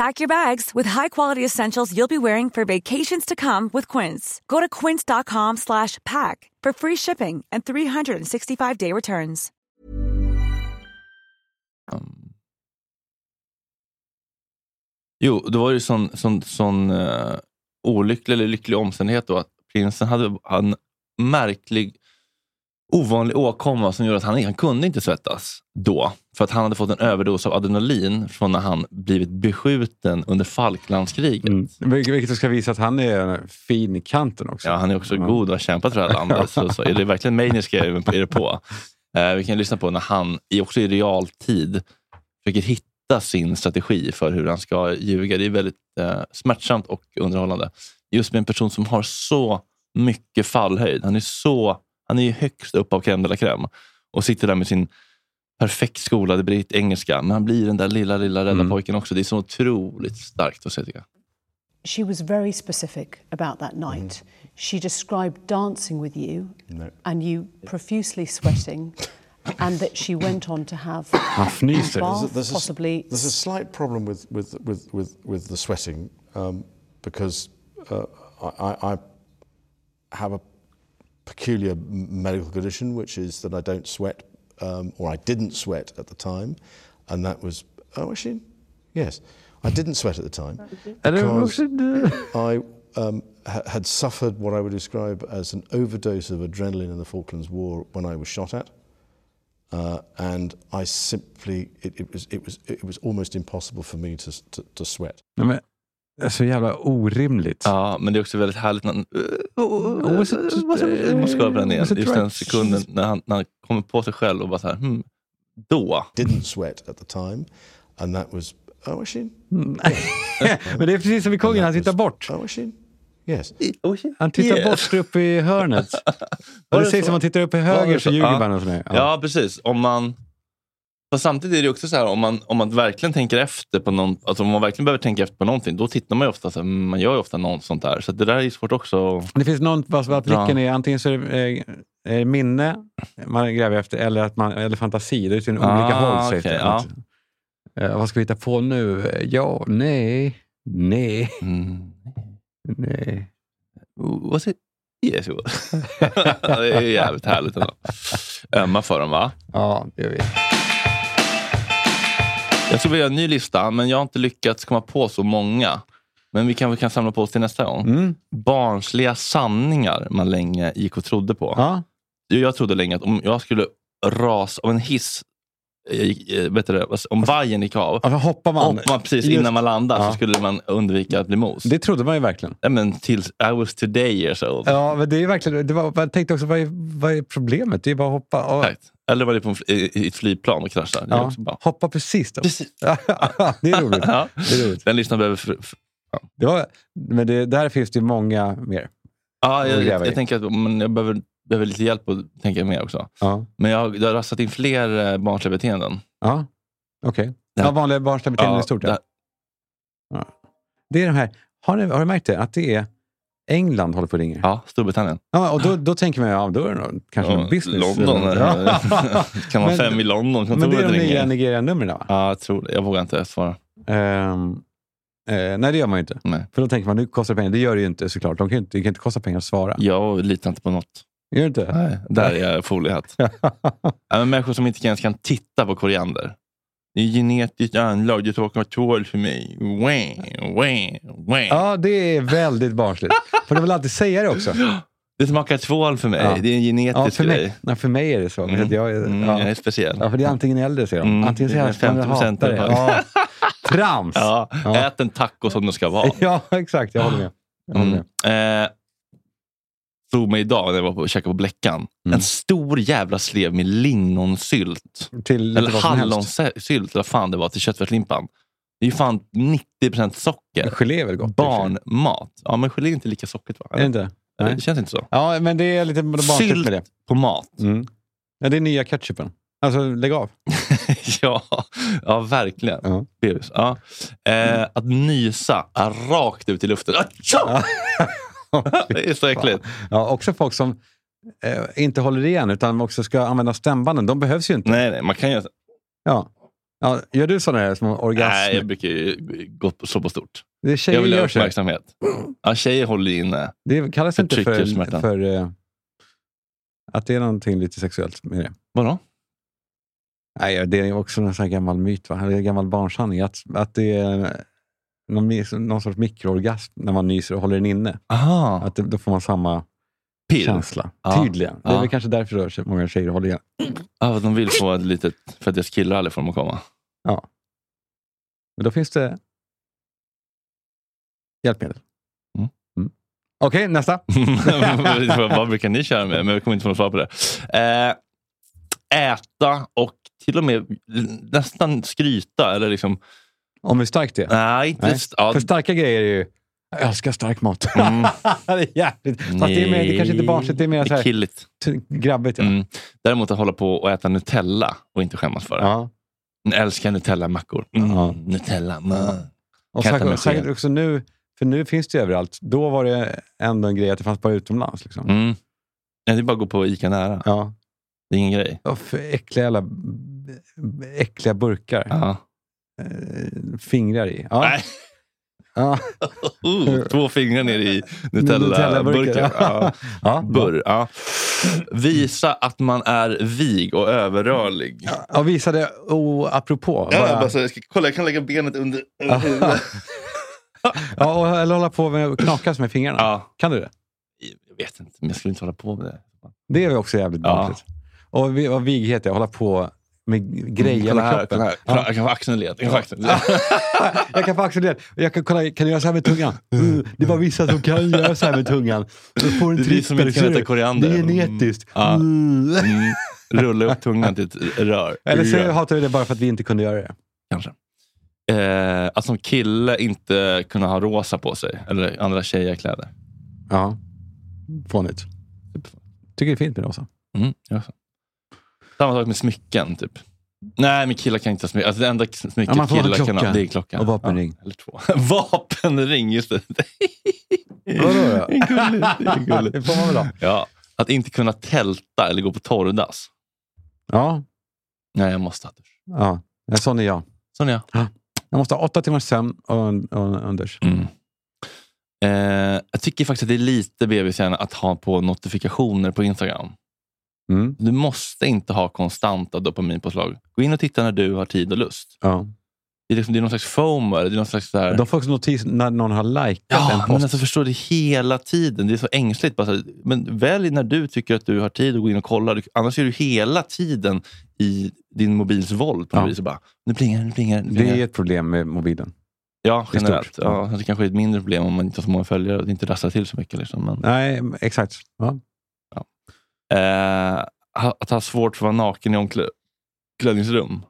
I: Pack your bags with high-quality essentials you'll be wearing for vacations to come with Quince. Go to quince.com slash pack for free shipping and 365-day returns.
A: Jo, det var ju sån, sån, sån uh, olycklig eller lycklig omständighet då att prinsen hade en märklig, ovanlig åkomma som gjorde att han, han kunde inte svettas då. För att han hade fått en överdos av adrenalin från när han blivit beskjuten under Falklandskriget.
B: Mm. Vilket ska visa att han är fin i kanten också.
A: Ja, han är också god och har kämpat för det här landet. [LAUGHS] så, så är det verkligen maniska är det på. Uh, vi kan lyssna på när han, också i realtid, försöker hitta sin strategi för hur han ska ljuga. Det är väldigt uh, smärtsamt och underhållande. Just med en person som har så mycket fallhöjd. Han är så han är ju högst upp av crème de la crème och sitter där med sin perfekt skolade britt engelska. Men han blir den där lilla, lilla rädda
B: Mm.
A: pojken också. Det är så otroligt starkt att se tycker jag.
J: She was very specific about that night. She described dancing with you and you profusely sweating, and that she went on to have bath,
K: There's a-
J: possibly.
K: There's a slight problem with with with with, with the sweating um, because uh, I, I have a peculiar medical condition, which is that I don't sweat, um, or I didn't sweat at the time, and that was oh actually yes, I didn't sweat at the time [LAUGHS] because [LAUGHS] I um, ha- had suffered what I would describe as an overdose of adrenaline in the Falklands War when I was shot at. Uh, and I simply, it, it, was, it, was, it was almost impossible for me to, to, to sweat.
B: Det är så jävla orimligt.
A: Ja, men det är också väldigt härligt när han...
B: Oh,
A: måste kolla på den igen. Just den sekunden när han, när han kommer på sig själv och bara så här, hmm, då.
K: Didn't sweat at the time, and that was, oh actually,
B: Mm. [LAUGHS] Men det är precis som i Kungen, han tittar bort.
K: oh actually, yes.
B: Han tittar
A: Yes.
B: bort upp i hörnet. [LAUGHS] Det
A: det
B: sägs
A: så?
B: som man tittar upp i höger så ljuger
A: Ja.
B: man. Sådär.
A: Ja. precis. Om man... Fast samtidigt är det också så här, om man, om man verkligen tänker efter på någon, alltså om man verkligen behöver tänka efter på någonting, då tittar man ju ofta, så här, mm, man gör ju ofta något sånt där. Så det där är ju svårt också.
B: Det finns vad
A: Bra.
B: blicken är, antingen så är det eh, eh, minne man gräver efter eller, att man, eller fantasi. Det är olika
A: Ah,
B: håll. sägs
A: okej,
B: det.
A: ja.
B: Eh, vad ska vi hitta på nu? Ja, nej, nej,
A: Mm.
B: nej.
A: Was it? Yes, det är jävligt härligt ändå. ömma för dem va?
B: Ja, det gör vi.
A: Jag tror vi gör en ny lista, men jag har inte lyckats komma på så många. Men vi kanske kan samla på oss till nästa gång.
B: Mm.
A: Barnsliga sanningar man länge gick och trodde på.
B: Ja.
A: Jag trodde länge att om jag skulle rasa av en hiss, eh, eh, vet du om vajern gick av,
B: Alltså, hoppar man,
A: hoppar man precis innan man landar
B: Ja.
A: så skulle man undvika att bli mos.
B: Det trodde man ju verkligen.
A: Ja, men tills I was today years old.
B: Ja, men det är verkligen... Det var, jag tänkte också, vad är, vad är problemet? Det är bara att hoppa. Och.
A: Eller var det på en, i, ett flygplan och är
B: ja, hoppa precis. [LAUGHS]
A: Precis.
B: det är roligt.
A: Ja.
B: Det är roligt.
A: Den listan behöver... För, för,
B: Det var, men det, där finns det många mer.
A: ja, jag, jag, jag tänker att men jag behöver, behöver lite hjälp att tänka mer också.
B: Ja,
A: Men jag, har- jag har rastat in fler eh, barnsliga beteenden.
B: ja. okej.
A: Ja.
B: Ja, vanliga barnsliga beteenden
A: Ja,
B: i stort.
A: det-
B: Ja. Ja. Det är de här... Har, ni, har du märkt det? Att det är England håller på och ringer?
A: Ja, Storbritannien.
B: Ja, och då, då tänker man, ja, då är det nog kanske
A: Ja,
B: någon business.
A: London.
B: Ja. [LAUGHS]
A: kan vara fem i London.
B: Men det är de nya. Nigeria-numren va?
A: Ja, jag tror det. Jag vågar inte svara.
B: Ehm, eh, nej, det gör man ju inte.
A: Nej.
B: För då tänker man, nu kostar det pengar. Det gör det ju inte såklart. De kan ju inte, det kan inte kosta pengar att svara.
A: Jag litar inte på något.
B: Gör det inte?
A: Nej, där är jag foliehatt. [LAUGHS] människor som inte ens kan titta på koriander. Det är genetiskt anlag, det smakar tål för mig. Wah, wah, wah.
B: Ja, det är väldigt barnsligt. För de vill alltid säga det också.
A: Det smakar tvål för mig.
B: Ja.
A: Det är en genetisk
B: Ja, för,
A: grej.
B: mig, nej, för mig är det så.
A: Mm.
B: Jag,
A: Mm,
B: ja.
A: Jag är speciell.
B: ja, för det är antingen eller, säger de.
A: Mm,
B: Antingen man eller
A: 50%
B: hatar det.
A: ungefär.
B: Ja. [LAUGHS] Trams!
A: Ja,
B: Ja.
A: Ät en taco som det ska vara. [LAUGHS]
B: Ja, exakt. Jag håller med. Jag håller med.
A: Mm. Eh, slog mig idag när jag var på, käkade på Bläckan.
B: Mm.
A: En stor jävla slev med lingonsylt.
B: Till
A: Eller hallonsylt, eller vad fan det var, till köttfärslimpan. Det är ju fan 90% socker.
B: Gelé är väl gott?
A: Barnmat. Ja, men gelé är inte lika sockert va?
B: Är det inte? Nej.
A: Det känns inte så.
B: Ja, men det är lite barnsligt med det.
A: På mat.
B: Mm. Ja, det är nya ketchupen. Alltså, lägg av. [LAUGHS]
A: ja, ja, verkligen.
B: Ja.
A: Bebis. Ja. Eh, att nysa rakt ut i luften. [LAUGHS] Atcha! [LAUGHS] det är så äckligt.
B: Ja, också folk som eh, inte håller igen utan också ska använda stämbanden. De behövs ju inte.
A: Nej, nej, man kan ju...
B: Ja. Ja, gör du sådana här små orgasmer?
A: Nej, jag brukar gå på, slå på stort.
B: det är tjejer
A: jag vill ha
B: så.
A: uppmärksamhet. Ja, tjejer håller inne.
B: Det kallas inte för,
A: smärtan.
B: för eh, att det är någonting lite sexuellt med det.
A: Vadå?
B: Nej, det är också en sån här gammal myt, va? eller en gammal barnsanning. Att, att det är någon, någon sorts mikroorgasm när man nyser och håller den inne.
A: Aha.
B: Att det, då får man samma
A: Pirr.
B: känsla.
A: Ja.
B: Tydligen. Det är
A: Ja.
B: väl kanske därför då så många tjejer håller igen.
A: Ja, de vill få ett litet... För att deras killar aldrig får dem att komma.
B: Ja. Men då finns det hjälpmedel.
A: Mm.
B: Mm. Okej, nästa. [LAUGHS]
A: Vad brukar ni köra med? Men jag kommer inte få något svar på det. Eh, äta och till och med nästan skryta. Eller liksom,
B: Om hur starkt det är.
A: nej, inte...
B: Nej.
A: Ja,
B: För starka grejer är ju... Jag älskar stark mat.
A: Mm. [LAUGHS]
B: det är jävligt. Fast det är, mer, det är kanske inte barnsligt, det är mer
A: det
B: så
A: är
B: här,
A: killigt.
B: grabbigt. Ja.
A: Mm. Däremot att hålla på och äta Nutella och inte skämmas för det.
B: Ja.
A: Jag älskar Nutella-mackor. Mm.
B: Ja.
A: Nutella. Mm.
B: Och säkert, säkert också nu, för nu finns det ju överallt. Då var det ändå en grej att det fanns bara utomlands. Liksom.
A: Mm. Ja, det är bara att gå på Ica nära.
B: Ja.
A: Det är ingen grej.
B: Och för äckliga, jävla, äckliga burkar.
A: Ja.
B: Eh, Fingrar i. Ja.
A: Nej.
B: Ja.
A: Uh, [LAUGHS] två fingrar ner i
B: Nutella-burken.
A: Ja.
B: Ja.
A: Burr, ja. Visa att man är vig och överrörlig.
B: Och visade, oh, apropå.
A: Ja,
B: bara-
A: bara, så, jag ska, kolla, jag kan lägga benet under, under [LAUGHS] huvudet.
B: ja, och, eller hålla på med att knakas med fingrarna.
A: Ja.
B: Kan du det?
A: Jag vet inte, men jag skulle inte hålla på med det.
B: Det är också jävligt
A: Ja.
B: Och, och vighet att hålla på med grejer
A: kolla
B: med
A: här,
B: kroppen.
A: kolla här.
B: Ja.
A: Jag kan få axeln led. [LAUGHS] Jag kan få axeln led.
B: jag kan få axelled. Jag kan, kolla, kan du göra så här med tungan? Mm, det är bara vissa som kan göra så här med tungan. Då får du en
A: Det är vi som inte kan äta
B: du?
A: koriander.
B: Det är genetiskt. Mm.
A: Mm. Rulla upp tungan till ett rör.
B: Eller så
A: Rör.
B: hatar vi det bara för att vi inte kunde göra det.
A: Kanske. Eh, att som kille inte kunna ha rosa på sig. Eller andra tjejerkläder.
B: Ja, fånigt. Tycker det är fint med rosa.
A: Mm, jag också. Samma sak med smycken. Typ. Nej, men killar kan inte ha smycken. Alltså, det enda smycket
B: Ja, en
A: killar kan ha det är klockan.
B: Och vapenring.
A: Ja, eller två. [LAUGHS] vapenring, just det. [LAUGHS]
B: Vadå då? [LAUGHS]
A: Det är gulligt. Det
B: får man väl ha.
A: Ja, att inte kunna tälta eller gå på torrdass.
B: Ja,
A: Nej, jag måste ha dusch.
B: ja. En sån är jag.
A: Sån är jag.
B: Jag måste ha åtta timmars sömn och, och unders.
A: Mm. Eh, jag tycker faktiskt att det är lite bebishjärna att ha på notifikationer på Instagram.
B: Mm.
A: Du måste inte ha konstanta dopaminpåslag. Gå in och titta när du har tid och lust.
B: Ja.
A: Det är, liksom, det är någon slags FOMO. Det är någon slags så här...
B: De får också notis när någon har likat en
A: Ja,
B: post.
A: men alltså förstår du hela tiden. Det är så ängsligt. Bara så men välj när du tycker att du har tid att gå in och kolla. Du, annars är du hela tiden i din mobils våld. På
B: Ja.
A: vis och bara, nu plingar nu plingar det, nu
B: Det är ett problem med mobilen.
A: Ja, generellt. Ja, det kanske är ett mindre problem om man inte har så många följare och inte rasslar till så mycket. Liksom. Men,
B: Nej, exakt. Ja.
A: Eh, att ha svårt för att vara naken i omklädningsrum.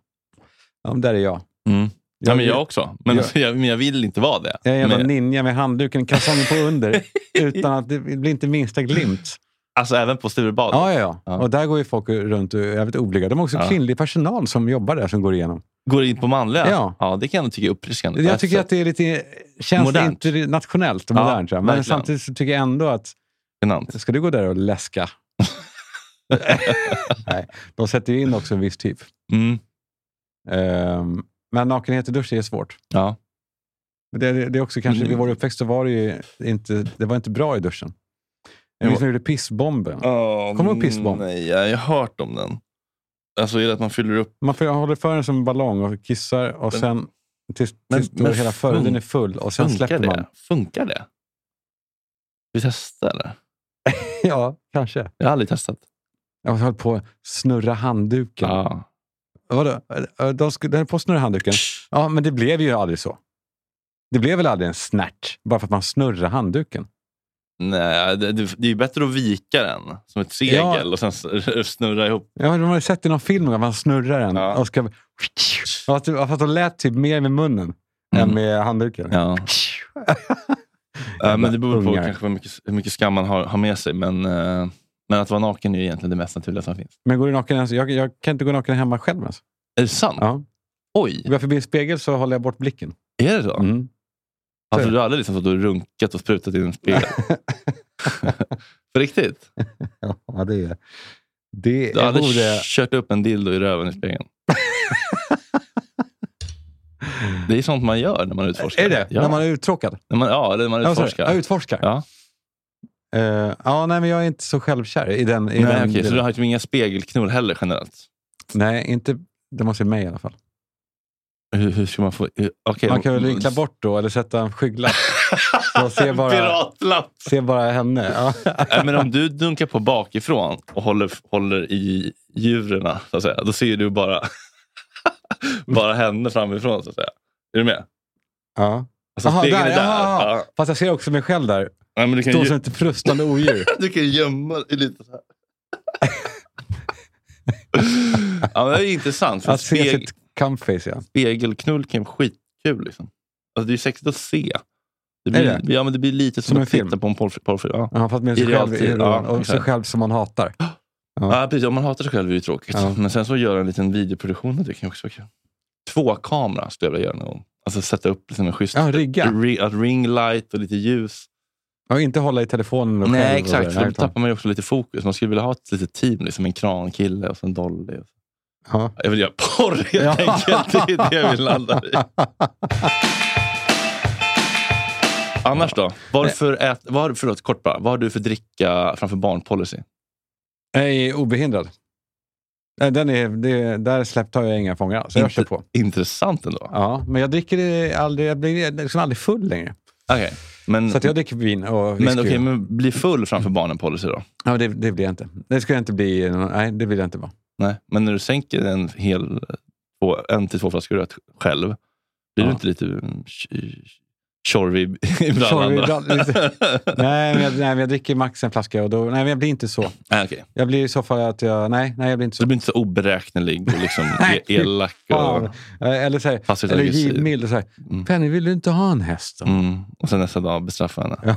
B: Ja, men där är jag.
A: Mm. Ja,
B: Jag-
A: men jag också. Men,
B: jag-
A: alltså, jag, men jag vill inte vara det.
B: Jag är en jävla
A: men,
B: ninja med handduken, kalsongen på under. [LAUGHS] utan att det blir inte minsta glimt.
A: alltså även på Sturebad.
B: Ja, ja, ja. Och där går ju folk runt och är jävligt oblyga. De har också
A: Ja.
B: kvinnlig personal som jobbar där som går igenom.
A: Går in på manliga?
B: Ja.
A: ja det kan jag tycka är uppfriskande.
B: Jag
A: ett
B: tycker att det är lite, känns
A: Modernt.
B: internationellt och
A: Ja,
B: modernt. Ja, Men
A: verkligen.
B: samtidigt så tycker jag ändå att...
A: Genant.
B: Ska du gå där och läska? [LAUGHS] Nej, de sätter ju in också en viss typ.
A: Mm.
B: Ehm, men nakenhet i dusch är svårt.
A: Ja.
B: Men Det, det, det är också kanske,
A: Mm.
B: vid vår uppväxt så var det ju inte, det var inte bra i duschen. Jag minns när vi gjorde pissbomben.
A: Oh,
B: Kommer du ihåg pissbomb?
A: Nej, jag har hört om den. Alltså är det att man fyller upp...
B: Man får, håller för den som en ballong och kissar och
A: Men-
B: sen tills,
A: Men-
B: tills
A: men
B: hela
A: fun-
B: är full och sen släpper
A: det?
B: man.
A: Funkar det? Vi testar eller? [LAUGHS]
B: Ja, kanske.
A: Jag har aldrig testat.
B: Jag höll på att snurra handduken.
A: Ja.
B: Vadå? De höll på att snurra handduken. Ja, men det blev ju aldrig så. Det blev väl aldrig en snärt bara för att man snurrar handduken?
A: Nej, det, det, är ju bättre att vika den som ett segel
B: Ja.
A: och sen [LAUGHS] snurra ihop.
B: Ja, de har ju sett i någon film att man snurrar den. Och ska, fast, det- fast de lät typ mer med munnen än med handduken.
A: Ja. [LAUGHS] Ja, men det beror på kanske hur mycket, hur mycket skam man har, har med sig. Men, eh, men att vara naken är ju egentligen det mest naturliga som finns.
B: Men går du naken ens? Jag, jag kan inte gå naken hemma själv ens.
A: Är det sant?
B: Ja.
A: Oj!
B: Går jag förbi en spegel så håller jag bort blicken.
A: Är det så?
B: Mm.
A: Alltså,
B: Så-
A: du har aldrig liksom stått och runkat och sprutat i en spegel? [LAUGHS] På riktigt? [LAUGHS]
B: Ja, det är... Det
A: Du har aldrig
B: borde...
A: kört upp en dildo i röven i spegeln? [LAUGHS] det är sånt man gör när man utforskar.
B: Är det?
A: Ja.
B: När man är uttråkad?
A: När man, ja, eller när man utforskar.
B: Ja, utforskar.
A: Ja.
B: Eh, ja, nej, men jag är inte så självkär i den. I
A: Nej,
B: den
A: okej, så du har liksom inga spegelknull heller generellt?
B: Nej, inte... Det måste vara mig i alla fall.
A: Hur, hur ska man få... hur- okej,
B: Man kan väl vinkla bort då, eller sätta en skygglapp. [LAUGHS] Så se bara,
A: Piratlapp!
B: se bara henne. Ja. [LAUGHS]
A: Nej, men om du dunkar på bakifrån och håller, håller i djuren, så att säga, då ser du bara, [LAUGHS] bara henne framifrån. Så att säga. Är du med?
B: Ja.
A: Alltså,
B: Jaha,
A: spegeln
B: där,
A: är där.
B: jaha.
A: Ja.
B: Fast jag ser också mig själv där.
A: Ja, men du kan
B: Står
A: ju-
B: som ett frustande odjur. [LAUGHS]
A: Du kan gömma dig lite så här. [LAUGHS] ja, men det är intressant. För
B: Att se sitt cumface, ja.
A: spegelknull kan vara skitkul. Liksom. Alltså, det är sexigt att se. Det blir,
B: det?
A: Ja, men det blir lite som,
B: Som en
A: att titta
B: film?
A: på en porrfilm. ja.
B: Ja, fast med sig själv, i,
A: ja,
B: och sig själv som man hatar. [GASPS]
A: Ja. precis. Om man hatar sig själv är det ju tråkigt.
B: Ja.
A: Men sen så göra en liten videoproduktion, det kan ju också vara kul. Två kamera skulle jag vilja göra någon gång. Alltså sätta upp liksom en schysst
B: Ja, rigga.
A: ri- att ring light och lite ljus.
B: Och inte hålla i telefonen och
A: Nej, exakt. För då tappar man ju också lite fokus. Man skulle vilja ha ett litet team, liksom en krankille och en Dolly. Och.
B: Ja.
A: Jag vill göra porr helt
B: Ja.
A: enkelt. Det är det jag vill landa i. Annars då? Varför ät, du- förlåt, kort bara. Vad har du för dricka framför barn-policy?
B: Är obehindrad. Nej, Den är, det, där släppte jag inga fångar, så jag kör på.
A: Intressant ändå.
B: Ja, men jag dricker aldrig, jag blir liksom aldrig full längre.
A: Okej, men,
B: Så att jag dricker vin och whisky.
A: men, okej, men bli full framför barnen-policy då?
B: Ja, det, det blir jag inte. Det ska jag inte bli. Nej, det vill jag inte vara.
A: Nej, men när du sänker en hel en till två flaskor själv, blir du
B: Ja.
A: inte lite tjorvig [LAUGHS] i brallan [LAUGHS]
B: nej, men jag, nej, men jag dricker max en flaska och då, nej, men jag blir inte så.
A: Nej, okej.
B: Jag blir i så fall att jag, nej, nej jag blir inte
A: Så du blir inte så oberäknelig och liksom [LAUGHS] elak? Och,
B: Eh, Eller, så här,
A: Passivt
B: eller givmild. och så här,
A: Mm.
B: Penny, vill du inte ha en häst? Då?
A: mm, och sen nästa dag bestraffa henne.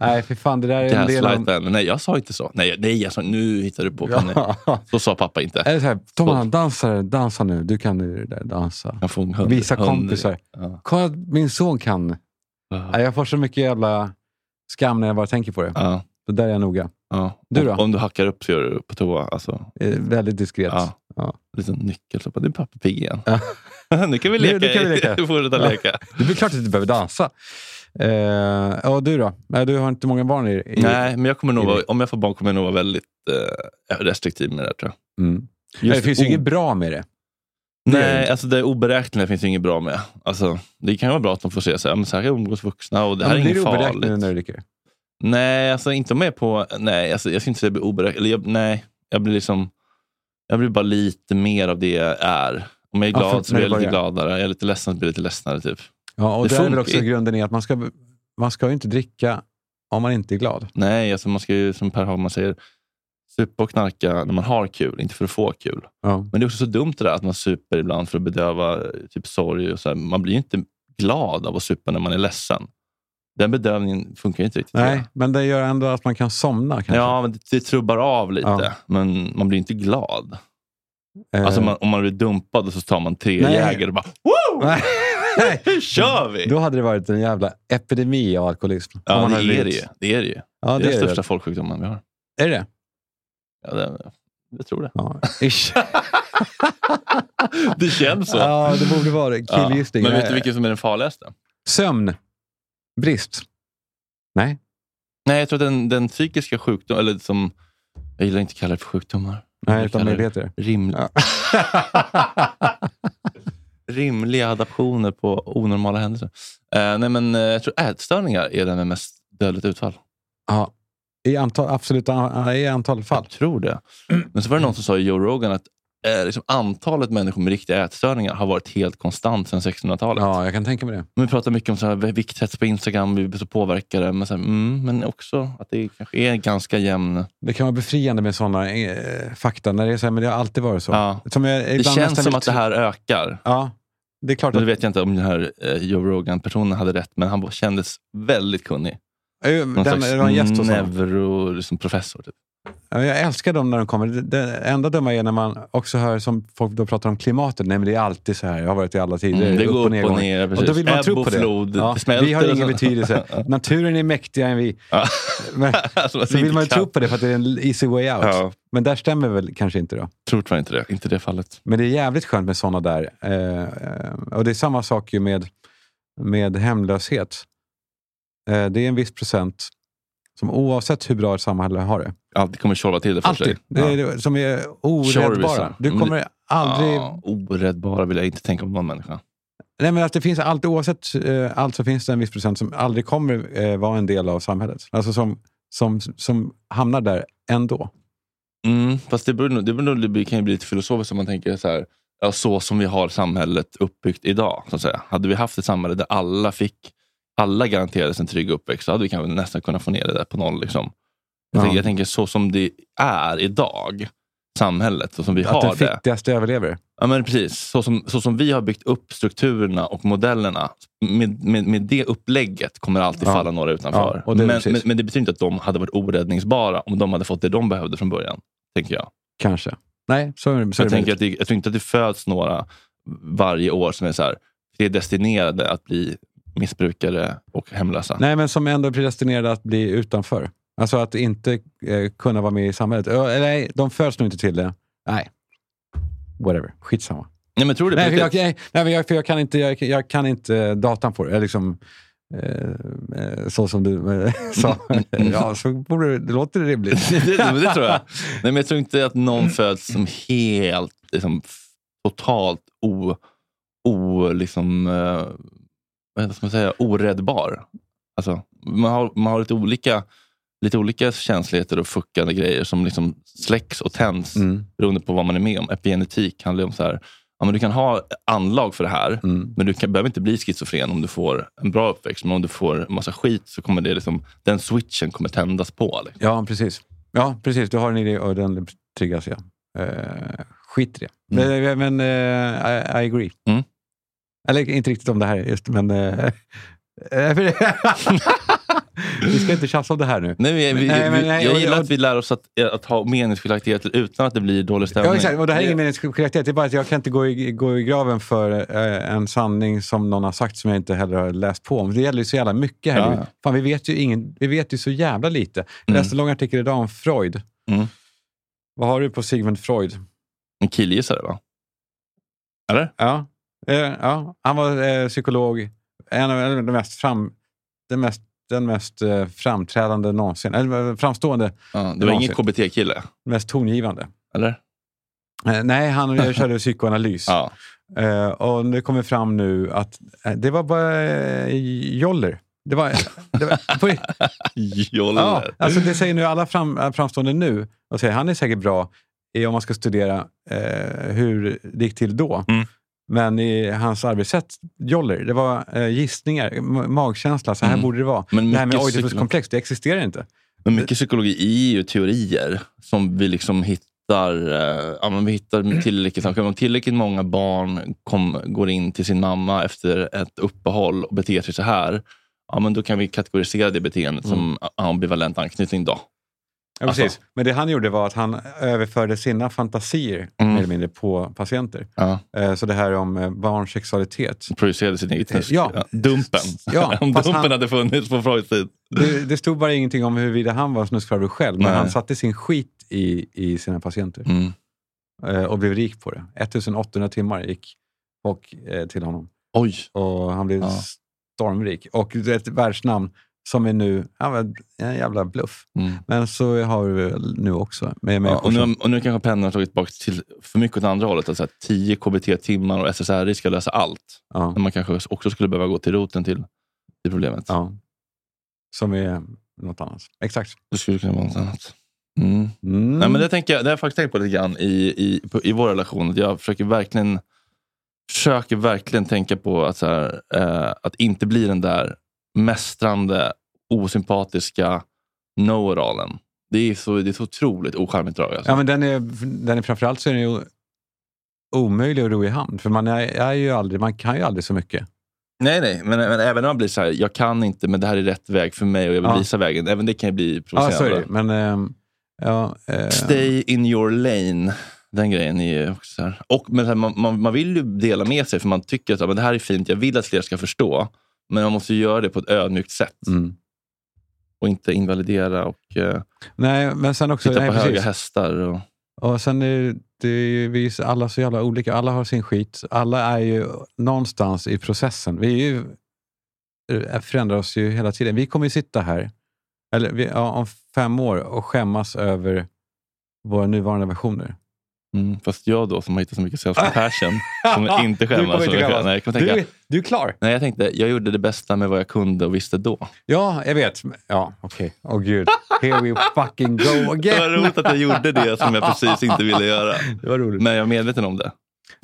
B: nej, för fan, det där är en del av...
A: Nej, jag sa inte så. Nej, nej jag sa, nu hittar du på. Penny. Så sa pappa inte.
B: Eller så här, Thomas, dansa, dansa nu. Du kan nu det där, dansa. Visa kompisar.
A: Ja.
B: Kolla, min son kan. Nej, Jag får så mycket jävla skam när jag bara tänker på det.
A: Ja.
B: Så där är jag noga.
A: Ja.
B: Du då?
A: Om, du hackar upp så gör du på toa. Alltså,
B: Eh, Väldigt diskret.
A: Ja. en liten nyckel. Så bara, nu är pappa pigg igen. [LAUGHS] Nu kan vi
B: Nu-
A: leka.
B: nu kan vi leka. [LAUGHS]
A: Fortsätta
B: Ja.
A: leka.
B: Det blir klart att du behöver dansa. Eh, och du då? Nej, du har inte många barn i... i
A: Nej, men jag kommer nog vara, om jag får barn kommer jag nog vara väldigt eh, restriktiv med det tror jag.
B: Mm.
A: Just
B: det finns ju inget bra med det.
A: Nej, alltså det oberäkneliga finns inget bra med. Alltså, det kan ju vara bra att de får se här, men så här umgås vuxna och det
B: Ja,
A: här
B: men
A: är
B: blir
A: inget
B: det oberäkneligt
A: farligt.
B: när du dricker?
A: Nej, alltså inte med på... Nej, alltså, jag ska inte säga att det blir oberäkneligt. Eller jag, nej, jag blir liksom... Jag blir bara lite mer av det jag är. Om jag är
B: Ja,
A: glad
B: för-
A: så blir jag lite
B: börjar.
A: gladare. Jag är lite ledsen så blir jag lite ledsnare. Typ.
B: Ja, och
A: Det
B: det, är väl också
A: ju.
B: grunden i att man ska, man ska ju inte dricka om man inte är glad.
A: Nej, alltså man ska ju som Per Hagman säger, supa och knarka när man har kul, inte för att få kul.
B: Ja.
A: Men det är också så dumt det där att man super ibland för att bedöva eh, typ sorg. Och så här. Man blir inte glad av att supa när man är ledsen. Den bedövningen funkar inte riktigt.
B: Nej, men det gör ändå att man kan somna. Kanske.
A: Ja, men det, det trubbar av lite.
B: Ja.
A: Men man blir inte glad.
B: Eh,
A: Alltså man, om man blir dumpad och så tar man tre
B: Nej.
A: jägare och bara Woo! [LAUGHS]
B: Nej. [LAUGHS]
A: Nu kör vi!
B: Då hade det varit en jävla epidemi av alkoholism.
A: Ja, det är det ju. Det är det ju.
B: Ja,
A: det är den
B: det
A: största
B: det.
A: folksjukdomen vi har.
B: Är det det?
A: Ja, det, jag tror det.
B: Ja. [LAUGHS]
A: Det känns så.
B: Ja, det borde vara det. Killgissning.
A: Men vet du vilken som är den farligaste?
B: Sömnbrist? Nej.
A: Nej, jag tror att den, den psykiska sjukdomen, eller som, jag gillar inte att kalla det för sjukdomar.
B: Nej, utan möjligheter.
A: Rim, [LAUGHS] rimliga adaptioner på onormala händelser. Eh, nej, men eh, jag tror ätstörningar är den med mest dödligt utfall.
B: Ja. I antal, absolut a- i antal fall.
A: Jag tror det. Men så var det någon som sa i Joe Rogan att eh, liksom antalet människor med riktiga ätstörningar har varit helt konstant sedan 1600-talet.
B: Ja, jag kan tänka mig det.
A: Men vi pratar mycket om så här, vikthets på Instagram, vi blir så påverkade. Men, så här, mm, men också att det kanske är ganska jämn...
B: Det kan vara befriande med sådana eh, fakta. När det, är så här, men det har alltid varit så.
A: Ja.
B: Som jag,
A: Det känns som att det här ökar.
B: Ja, det är klart
A: Nu
B: att...
A: vet jag inte om den här eh, Joe Rogan-personen hade rätt, men han kändes väldigt kunnig. Någon
B: Den,
A: slags
B: det en gäst
A: neuro, liksom professor. Typ.
B: Ja, Jag älskar dem när de kommer. Det, det enda dumma är när man också hör som folk då pratar om klimatet. Nej, men det är alltid så här. Jag har varit i alla tider.
A: Mm, det går upp och ner,
B: Och då vill man tro på det.
A: flod, det smälter
B: vi har ingen betydelse. [LAUGHS] Naturen är mäktigare än vi.
A: Ja. [LAUGHS]
B: Men, [LAUGHS]
A: Alltså,
B: så vill man tro på det för att det är en easy way out.
A: Ja.
B: Men där stämmer väl kanske inte då.
A: Tror tyvärr inte det. Inte det fallet.
B: Men det är jävligt skönt med sådana där. Eh, eh, och det är samma sak ju med, med hemlöshet. Eh, det är en viss procent som oavsett hur bra ett samhälle har det.
A: Alltid kommer tjorva till det för
B: Alltid.
A: sig.
B: Det är, det som är oräddbara. Du
A: Men
B: kommer
A: det-
B: aldrig...
A: Ja, oräddbara vill jag inte tänka om någon människa.
B: Nej, men att det finns alltid, oavsett eh, allt så finns det en viss procent som aldrig kommer eh, vara en del av samhället. Alltså som, som, som hamnar där ändå.
A: Mm, fast det, beror, det, beror, det kan ju bli lite filosofiskt om man tänker så här, ja, så som vi har samhället uppbyggt idag. Så att säga. Hade vi haft ett samhälle där alla fick alla garanterades en trygg uppväxt så hade vi kanske nästan kunnat få ner det där på noll. Liksom. Jag,
B: Ja.
A: tänker, jag tänker så som det är idag, samhället, och som vi
B: att
A: har
B: den
A: det.
B: fittigaste överlever.
A: Ja, men precis. Så som, så som vi har byggt upp strukturerna och modellerna, med, med, med det upplägget kommer alltid
B: Ja.
A: falla några utanför.
B: Ja, det är
A: men, men, men det betyder inte att de hade varit oräddningsbara om de hade fått det de behövde från början. Tänker jag.
B: Kanske. Nej, så är det. Så är
A: jag,
B: det
A: tänker att det, jag tror inte att det föds några varje år som är så här, predestinerade att bli missbrukare och hemlösa.
B: Nej, men som ändå är predestinerade att bli utanför. Alltså att inte eh, kunna vara med i samhället. Eller Nej, de föds nog inte till det. Nej, whatever. Skitsamma.
A: Nej, men tror du
B: Nej, för jag, nej, nej, men jag, för jag, kan inte, jag, jag kan inte eh, datan på det. Jag Liksom, eh, eh, så som du eh, [LAUGHS] sa. ja, så borde det, låter rimligt. [LAUGHS]
A: det, det, det tror jag. [LAUGHS] Nej, men jag tror inte att någon föds som helt, liksom, totalt o, o, liksom, eh, vad ska man säga, oräddbar. Alltså, man, har, man har lite olika, lite olika känsligheter och fuckande grejer som liksom släcks och tänds
B: Mm.
A: beroende på vad man är med om. Epigenetik handlar om så här, ja, men du kan ha anlag för det här,
B: Mm.
A: men du kan, behöver inte bli schizofren om du får en bra uppväxt. Men om du får en massa skit så kommer det liksom, den switchen kommer tändas på. Liksom.
B: Ja, precis. Ja, precis. Du har en idé och den triggas. Ja. Eh, skit i det.
A: Mm.
B: Men, men eh, I, I agree.
A: Mm.
B: Eller inte riktigt om det här just, men... Eh, eh, [LAUGHS] vi ska inte tjafsa om det här nu.
A: Nej, vi, vi,
B: Nej, men nej,
A: jag
B: och-
A: gillar
B: och-
A: att vi lär oss att, att ha meningsskiljaktigheter utan att det blir dålig stämning.
B: Ja, exakt. Och det här är ingen meningsskiljaktighet. Det är bara att jag kan inte gå i, gå i graven för eh, en sanning som någon har sagt som jag inte heller har läst på om. Det gäller ju så jävla mycket här
A: Ja.
B: Fan, vi, vet ju ingen, vi vet ju så jävla lite. Jag
A: Mm.
B: läste en lång artikel idag om Freud.
A: Mm.
B: Vad har du på Sigmund Freud?
A: En killgissare va? Eller?
B: Ja, eh, ja. han var eh, psykolog. En av de mest fram, den mest, den mest eh, framträdande någonsin. Eller eh, framstående.
A: Ja, det var
B: någonsin.
A: ingen KBT-kille?
B: Mest tongivande.
A: Eller?
B: Eh, nej, han [LAUGHS] körde psykoanalys.
A: Ja.
B: Eh, och det kommer fram nu att det var bara joller. Det var, det var, på, [LAUGHS]
A: Joller.
B: ja, alltså det säger nu alla fram, framstående nu. Och säger, han är säkert bra om man ska studera eh, hur det gick till då.
A: Mm.
B: Men i hans arbetssätt, joller, det var eh, gissningar, ma- magkänsla. Så här
A: Mm.
B: borde det vara.
A: Men
B: det här med Oidipus-komplex, det existerar inte.
A: Men mycket psykologi är ju teorier som vi liksom hittar. Eh, ja, men vi hittar tillräckligt, om tillräckligt många barn kom, går in till sin mamma efter ett uppehåll och beter sig så här. Ja, men då kan vi kategorisera det beteendet som ambivalent anknytning. Då.
B: Ja,
A: Alltså-
B: precis. Men det han gjorde var att han överförde sina fantasier
A: Mm.
B: mer eller mindre på patienter.
A: Ja.
B: Eh, Så det här om eh, barns sexualitet.
A: Projicerade sin egen
B: Ja.
A: Dumpen.
B: Ja, [LAUGHS]
A: om dumpen
B: han-
A: hade funnits på Freuds tid.
B: Det, det stod bara ingenting om huruvida han var snuskfarbror själv, men
A: Nej.
B: han satte sin skit i, i sina patienter.
A: Mm.
B: Eh, och blev rik på det. 1800 timmar gick folk eh, till honom.
A: Oj.
B: Och han blev stormrik. Och ett världsnamn som är nu ja, en jävla bluff.
A: Mm.
B: Men så har vi nu också. Med
A: Ja,
B: människor
A: och, nu, och nu kanske pennan har tagit tillbaka till för mycket åt andra hållet. Alltså att 10 KBT-timmar och SSRI ska lösa allt.
B: Ja.
A: Men man kanske också skulle behöva gå till roten till, till problemet.
B: Ja. Som är något annat. Exakt.
A: Det skulle kunna vara något annat. Mm.
B: Mm.
A: Nej, men det, tänker jag, det har jag faktiskt tänkt på lite grann i, i, på, i vår relation. Jag försöker verkligen, försöker verkligen tänka på att, så här, eh, att inte bli den där mästrande, osympatiska know-it-allen. Det är så, det är så otroligt ocharmigt drag. Alltså.
B: Ja, men den är, den är framförallt så är den ju omöjlig att ro i hamn. För man, är, är ju aldrig, man kan ju aldrig så mycket.
A: Nej, nej. Men, men även när man blir så här, jag kan inte, men det här är rätt väg för mig och jag vill
B: Ja.
A: visa vägen. Även det kan ju bli
B: Ja,
A: provocerande.
B: det. Men, ehm, ja, eh,
A: Stay in your lane. Den grejen är ju också så här. Och, men här, man, man, man vill ju dela med sig för man tycker att ja, men det här är fint, jag vill att fler ska förstå. Men man måste göra det på ett ödmjukt sätt.
B: Mm.
A: Och inte invalidera och eh,
B: nej, men sen också...
A: sitta
B: Nej,
A: på höga
B: precis.
A: hästar. Och,
B: Och sen är det är ju vi är alla så jävla olika. Alla har sin skit. Alla är ju någonstans i processen. Vi är ju, förändrar oss ju hela tiden. Vi kommer ju sitta här eller vi, ja, om fem år och skämmas över våra nuvarande versioner.
A: Mm, fast jag då som har hittat så mycket self-compassion [LAUGHS] kommer inte
B: Du
A: skämmas.
B: kommer inte.
A: Nej, jag tänka,
B: Du, du är klar.
A: nej, jag tänkte, jag gjorde det bästa med vad jag kunde och visste då.
B: Ja, jag vet. Ja, okej. Åh gud. Here we fucking go
A: Det var
B: again.
A: roligt att jag gjorde det som jag precis inte ville göra.
B: Det var roligt.
A: Men jag är medveten om det.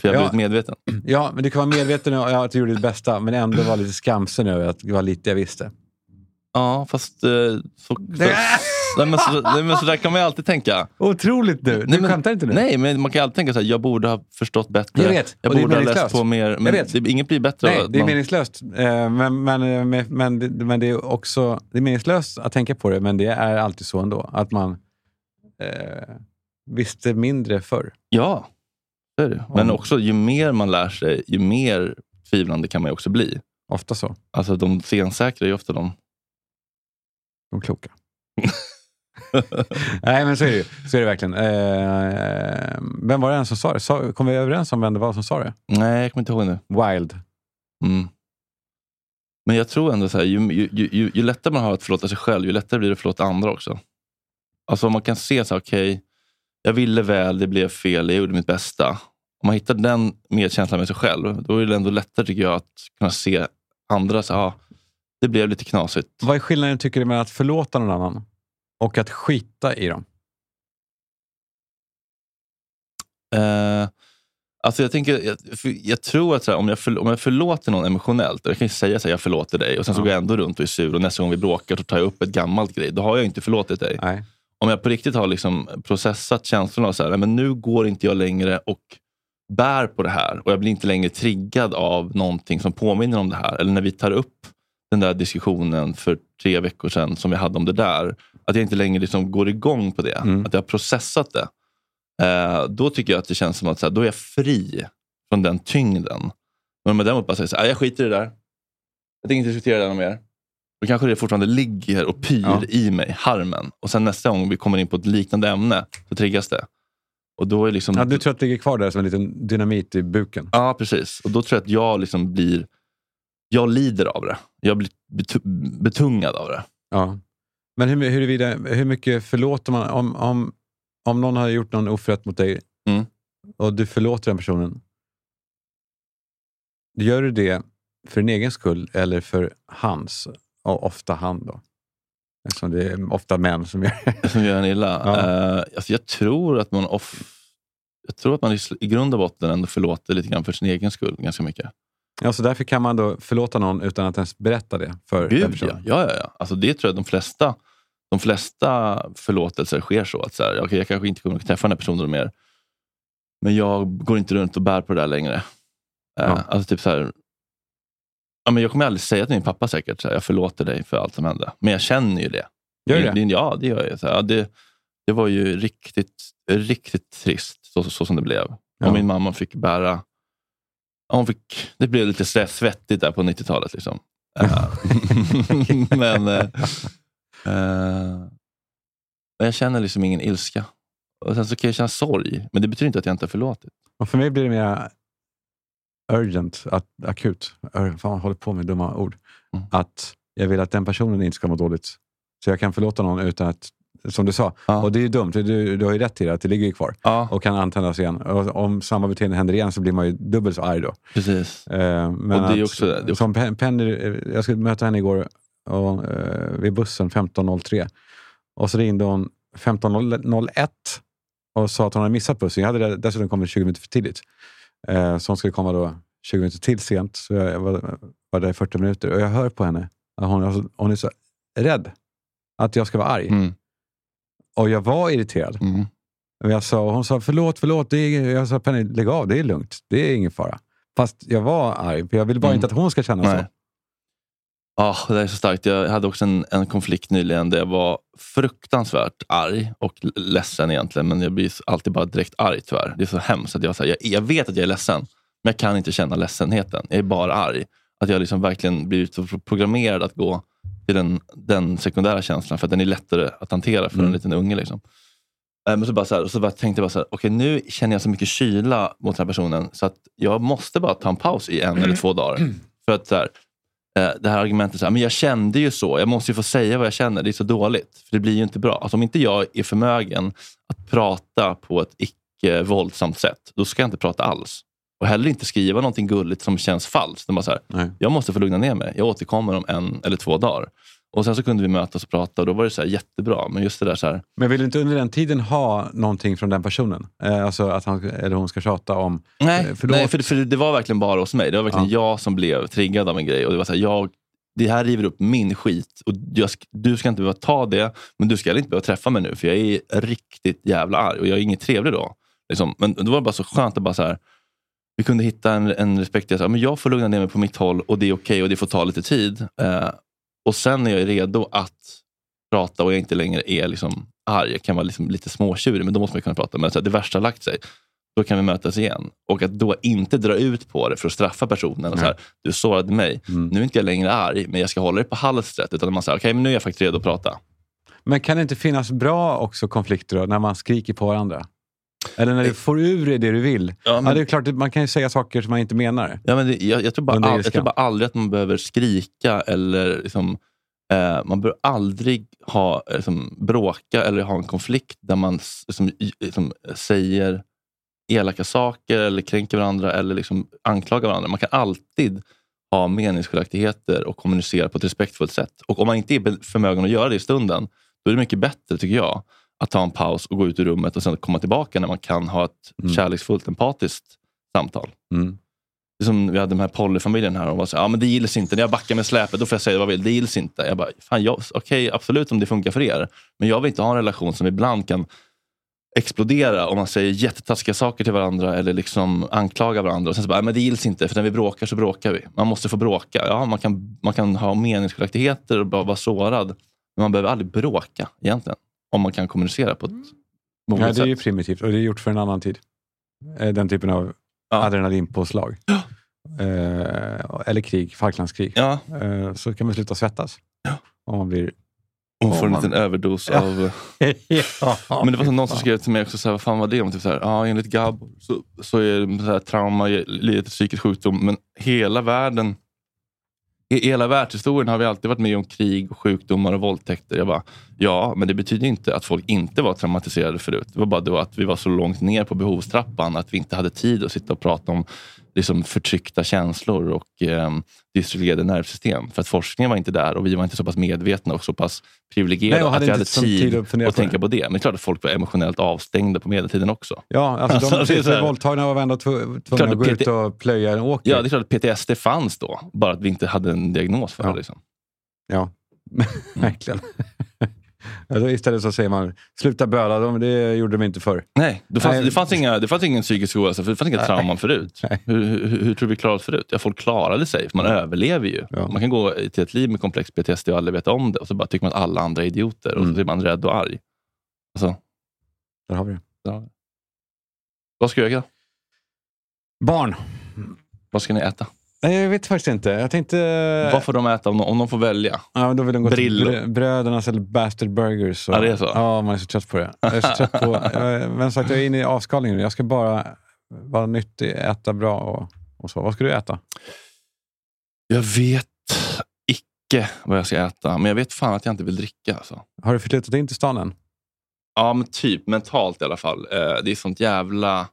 A: För jag har
B: Ja.
A: blivit medveten.
B: Ja, men du kan vara medveten om att du gjorde ditt bästa, men ändå vara lite skamsen över att det var lite jag visste.
A: Ja, fast eh, så, så, nej, men så, nej, men så där kan man ju alltid tänka.
B: Otroligt du. Du
A: Nej, men-
B: skämtar inte nu?
A: Nej, men man kan alltid tänka så här, jag borde ha förstått bättre.
B: Jag vet,
A: Jag
B: och
A: borde ha läst på mer.
B: Jag
A: Men
B: vet.
A: det, inget blir bättre
B: Nej, det är
A: man-
B: meningslöst. Eh, Men, men, men, men, det- men det är också det är meningslöst att tänka på det, men det är alltid så ändå. Att man eh, visste mindre förr.
A: Ja, det är det. Men också ju mer man lär sig, ju mer tvivlande kan man ju också bli.
B: Ofta så.
A: Alltså de sensäkra är ju ofta de...
B: De kloka. [LAUGHS] [LAUGHS] Nej, men så är det ju. Så är det verkligen. Eh, vem var det en som sa det? Sa, kom vi överens om vem det var som sa det?
A: Nej, jag kommer inte ihåg nu.
B: Wild.
A: Mm. Men jag tror ändå så här, ju, ju, ju, ju, lättare man har att förlåta sig själv, ju lättare blir det att förlåta andra också. Alltså om man kan se så här, okej, jag ville väl, det blev fel, jag gjorde mitt bästa. Om man hittar den medkänslan med sig själv, då är det ändå lättare tycker jag att kunna se andra, så, här, ah, det blev lite knasigt.
B: Vad är skillnaden tycker du mellan att förlåta någon annan och att skita i dem?
A: Eh, alltså jag, tänker, jag, jag tror att här, om, jag för, om jag förlåter någon emotionellt, och jag kan ju säga här, jag förlåter dig, och sen så går jag ändå runt och är sur och nästa gång vi bråkar så tar jag upp ett gammalt grej. Då har jag inte förlåtit dig.
B: Nej.
A: Om jag på riktigt har liksom processat känslorna och så här, men nu går inte jag längre och bär på det här och jag blir inte längre triggad av någonting som påminner om det här. Eller när vi tar upp den där diskussionen för tre veckor sedan som vi hade om det där. Att jag inte längre liksom går igång på det.
B: Mm.
A: Att jag har processat det. Eh, då tycker jag att det känns som att så här, då är jag fri från den tyngden. Men om jag däremot bara säger så här, "Nej, jag skiter i det där. Jag tänker inte diskutera det här mer. Då kanske det fortfarande ligger och pyr
B: Ja.
A: i mig, harmen. Och sen nästa gång vi kommer in på ett liknande ämne så triggas det. Och då är liksom...
B: Ja, du tror att det ligger kvar där som en liten dynamit i buken?
A: Ja, precis. Och då tror jag att jag liksom blir jag lider av det. Jag blir betu- betungad av det.
B: Ja. Men hur, huruvida, hur mycket förlåter man? Om, om, om någon har gjort någon oförrätt mot dig
A: Mm.
B: och du förlåter den personen. Gör du det för din egen skull eller för hans? Och ofta han då. Eftersom det är ofta män som gör det. [LAUGHS]
A: Som gör en illa.
B: Ja.
A: Alltså jag tror att man off, jag tror att man i, grund och botten ändå förlåter lite grann för sin egen skull ganska mycket.
B: Ja, så därför kan man då förlåta någon utan att ens berätta det för den
A: Gud, ja.
B: personen.
A: Ja, ja, ja. Alltså det tror jag de flesta, de flesta förlåtelser sker så. att så här, okay, Jag kanske inte kommer att träffa den här personen mer. Men jag går inte runt och bär på det där längre. Eh,
B: Ja.
A: Alltså typ så här, ja, men jag kommer aldrig säga till min pappa säkert, så här, jag förlåter dig för allt som hände. Men jag känner ju det.
B: Gör du det?
A: Ja, det gör jag. Så här, ja, det, det var ju riktigt, riktigt trist så, så som det blev.
B: Ja.
A: Och min mamma fick bära... Hon fick, det blev lite så där svettigt där på 90-talet. Liksom. [LAUGHS] Eh, [LAUGHS] men, men jag känner liksom ingen ilska. Och sen så kan jag känna sorg, men det betyder inte att jag inte har förlåtit.
B: Och för mig blir det mer urgent, att, akut. Fan, jag håller på med dumma ord.
A: Mm.
B: Att jag vill att den personen inte ska må dåligt. Så jag kan förlåta någon utan att, som du sa, och det är ju dumt, du, du har ju rätt i det, att det ligger ju kvar och kan antändas igen. Och om samma beteende händer igen så blir man ju dubbelt så arg då.
A: Precis.
B: Eh, men
A: Och det är också det. Det är
B: Som Pen- Penny, eh, jag skulle möta henne igår och, eh, vid bussen 15.03. Och så ringde hon 15.01 och sa att hon hade missat bussen. Jag hade dessutom kommit 20 minuter för tidigt. Eh, så hon skulle komma då 20 minuter till sent. Så jag var, var där i 40 minuter. Och jag hör på henne att hon, alltså, hon är så rädd att jag ska vara arg.
A: Mm.
B: Och jag var irriterad. Och jag sa, hon sa förlåt, förlåt. Det är, jag sa Penny, lägg av. Det är lugnt. Det är ingen fara. Fast jag var arg. Jag vill bara inte att hon ska känna
A: Nej.
B: så.
A: Ja, det är så starkt. Jag hade också en, en konflikt nyligen där jag var fruktansvärt arg och ledsen egentligen. Men jag blir alltid bara direkt arg tyvärr. Det är så hemskt. Att jag, så här, jag, jag vet att jag är ledsen, men jag kan inte känna ledsenheten. Jag är bara arg. Att jag liksom verkligen blivit så programmerad att gå till den, den sekundära känslan för att den är lättare att hantera för en
B: Mm.
A: liten unge. Liksom. Eh, Men så, bara så, här, och så bara tänkte jag bara så här, okej nu känner jag så mycket kyla mot den här personen så att jag måste bara ta en paus i en eller två dagar. [CLEARS THROAT] För att så här, det här argumentet, så här, men jag kände ju så, jag måste ju få säga vad jag känner, det är så dåligt. För det blir ju inte bra. Alltså, om inte jag är förmögen att prata på ett icke våldsamt sätt, då ska jag inte prata alls. Och heller inte skriva någonting gulligt som känns falskt. Bara så här, jag måste få lugna ner mig, jag återkommer om en eller två dagar. Och sen så kunde vi mötas och prata och då var det så jättebra. Men just det där så här,
B: Men vill du inte under den tiden ha någonting från den personen? Eh, alltså att han eller hon ska tjata om...
A: Nej,
B: eh, förlåt.
A: nej för, för det var verkligen bara hos mig. Det var verkligen jag som blev triggad av en grej. Och det var så här, jag, det här river upp min skit. Och jag, du ska inte behöva ta det, men du ska heller inte behöva träffa mig nu. För jag är riktigt jävla arg och jag är inget trevlig då. Liksom. Men då var det bara så skönt att bara så här, vi kunde hitta en, en respekt. Jag, sa, men jag får lugna ner mig på mitt håll och det är okej och det får ta lite tid. Eh, och sen när jag är redo att prata och jag inte längre är liksom arg, jag kan vara liksom lite småtjurig, men då måste man kunna prata. Men så här, det värsta har lagt sig, då kan vi mötas igen. Och att då inte dra ut på det för att straffa personen. Och så här, du sårade mig, nu är inte jag längre arg, men jag ska hålla dig på halstret. Utan man säger, okej, men nu är jag faktiskt redo att prata.
B: Men kan det inte finnas bra också konflikter då, när man skriker på varandra? Eller när du får ur dig det du vill? Ja,
A: men-
B: det är klart, man kan ju säga saker som man inte menar.
A: Ja, men det, jag, jag, tror bara all, jag tror bara aldrig att man behöver skrika eller liksom, eh, man bör aldrig ha, eh, liksom, bråka eller ha en konflikt där man liksom, liksom, säger elaka saker eller kränker varandra eller liksom anklagar varandra. Man kan alltid ha meningsskiljaktigheter och kommunicera på ett respektfullt sätt. Och om man inte är förmögen att göra det i stunden, då är det mycket bättre, tycker jag, att ta en paus och gå ut ur rummet och sen komma tillbaka när man kan ha ett kärleksfullt, empatiskt samtal.
B: Mm.
A: Det är som vi hade den här Polly-familjen här. Och var så, ja, men det gills inte. När jag backar med släpet, då får jag säga vad jag vill. Det gills inte. Jag bara, fan, jag, okej, absolut om det funkar för er. Men jag vill inte ha en relation som ibland kan explodera om man säger jättetaskiga saker till varandra eller liksom anklagar varandra. Och sen så bara, "Nej, men det gills inte, för när vi bråkar så bråkar vi. Man måste få bråka. Ja, man kan, man kan ha meningsskiljaktigheter och bara vara sårad. Men man behöver aldrig bråka egentligen. Om man kan kommunicera på ett moget
B: Ja, det är
A: sätt.
B: ju primitivt och det är gjort för en annan tid. Eh, Den typen av adrenalinpåslag. Eh, eller krig, Falklandskrig.
A: Ja.
B: Eh, så kan man sluta svettas. Om man blir...
A: Får en
B: om man-
A: liten överdos
B: Ja.
A: av... [LAUGHS]
B: Ja,
A: Men det var som någon som skrev till mig också, så här, vad fan var det om? Typ så här, ja, enligt Gab så, så är så här, trauma livet psykisk sjukdom, men hela världen i hela världshistorien har vi alltid varit med om krig, och sjukdomar och våldtäkter. Jag bara, ja, men det betyder inte att folk inte var traumatiserade förut. Det var bara då att vi var så långt ner på behovstrappan att vi inte hade tid att sitta och prata om liksom, förtryckta känslor och eh, dysreglerade nervsystem. För att forskningen var inte där och vi var inte så pass medvetna och så pass privilegierade
B: Nej,
A: att vi hade tid,
B: tid att
A: att tänka på det. Men det är klart att folk var emotionellt avstängda på medeltiden också.
B: Ja, alltså de [LAUGHS]
A: det är så
B: blev våldtagna och var ändå tvungna att gå
A: att
B: ut
A: PT
B: och plöja en åker.
A: Ja, det är klart att PTSD fanns då. Bara att vi inte hade en diagnos för det. Liksom.
B: Ja, [LAUGHS] verkligen. Alltså istället så säger man, sluta böla, de- det gjorde de inte förr.
A: Nej, det fanns,
B: Nej.
A: Det, fanns inga, det fanns ingen psykisk ohälsa, det fanns inga
B: Nej.
A: trauman förut. Hur, hur, hur tror vi klarade oss förut? Ja, folk klarade sig, för man överlever ju. Man kan gå till ett liv med komplex PTSD och aldrig veta om det och så bara tycker man att alla andra är idioter och så är man rädd och arg. Alltså,
B: Där har vi det.
A: det. Vad ska jag göra?
B: Barn.
A: Vad ska ni äta?
B: Nej, jag vet faktiskt inte. Jag tänkte...
A: Vad får de äta om de, om de får välja?
B: Ja, då vill de gå
A: Brillo.
B: till brö- Brödernas eller Bastard Burgers. Och,
A: Ja, det är så?
B: Ja, man är så trött på det. Jag är så trött på... [LAUGHS] jag, men sagt, jag är inne i avskalningen nu. Jag ska bara vara nyttig, äta bra och, och så. Vad ska du äta?
A: Jag vet icke vad jag ska äta, men jag vet fan att jag inte vill dricka. Alltså.
B: Har du flyttat in till stan än?
A: Ja, men typ mentalt i alla fall. Eh, det är sånt jävla...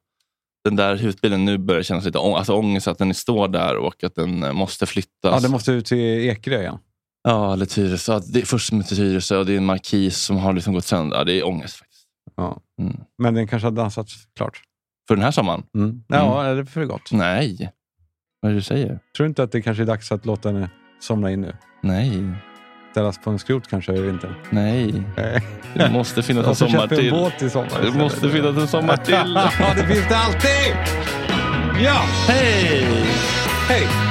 A: Den där husbilen nu börjar kännas lite ång- alltså, ångest att den står där och att den eh, måste flyttas.
B: Ja, det måste ut till Ekerö igen.
A: Ja, eller Tyresö. Det är först med Tyresö och det är en markis som har liksom gått sönder. Ja, det är ångest faktiskt.
B: Ja.
A: Mm.
B: Men den kanske har dansats klart.
A: För den här sommaren?
B: Mm. Ja, är det för gott?
A: Nej. Vad är det du säger?
B: Tror du inte att det kanske är dags att låta henne somna in nu?
A: Nej.
B: Ställas på en skrot kanske i vintern?
A: Nej. Det måste finnas en sommar till.
B: en båt i sommar
A: Det måste finnas en sommar till. [LAUGHS]
B: ja, det finns det alltid! Ja!
A: Hej!
B: Hej!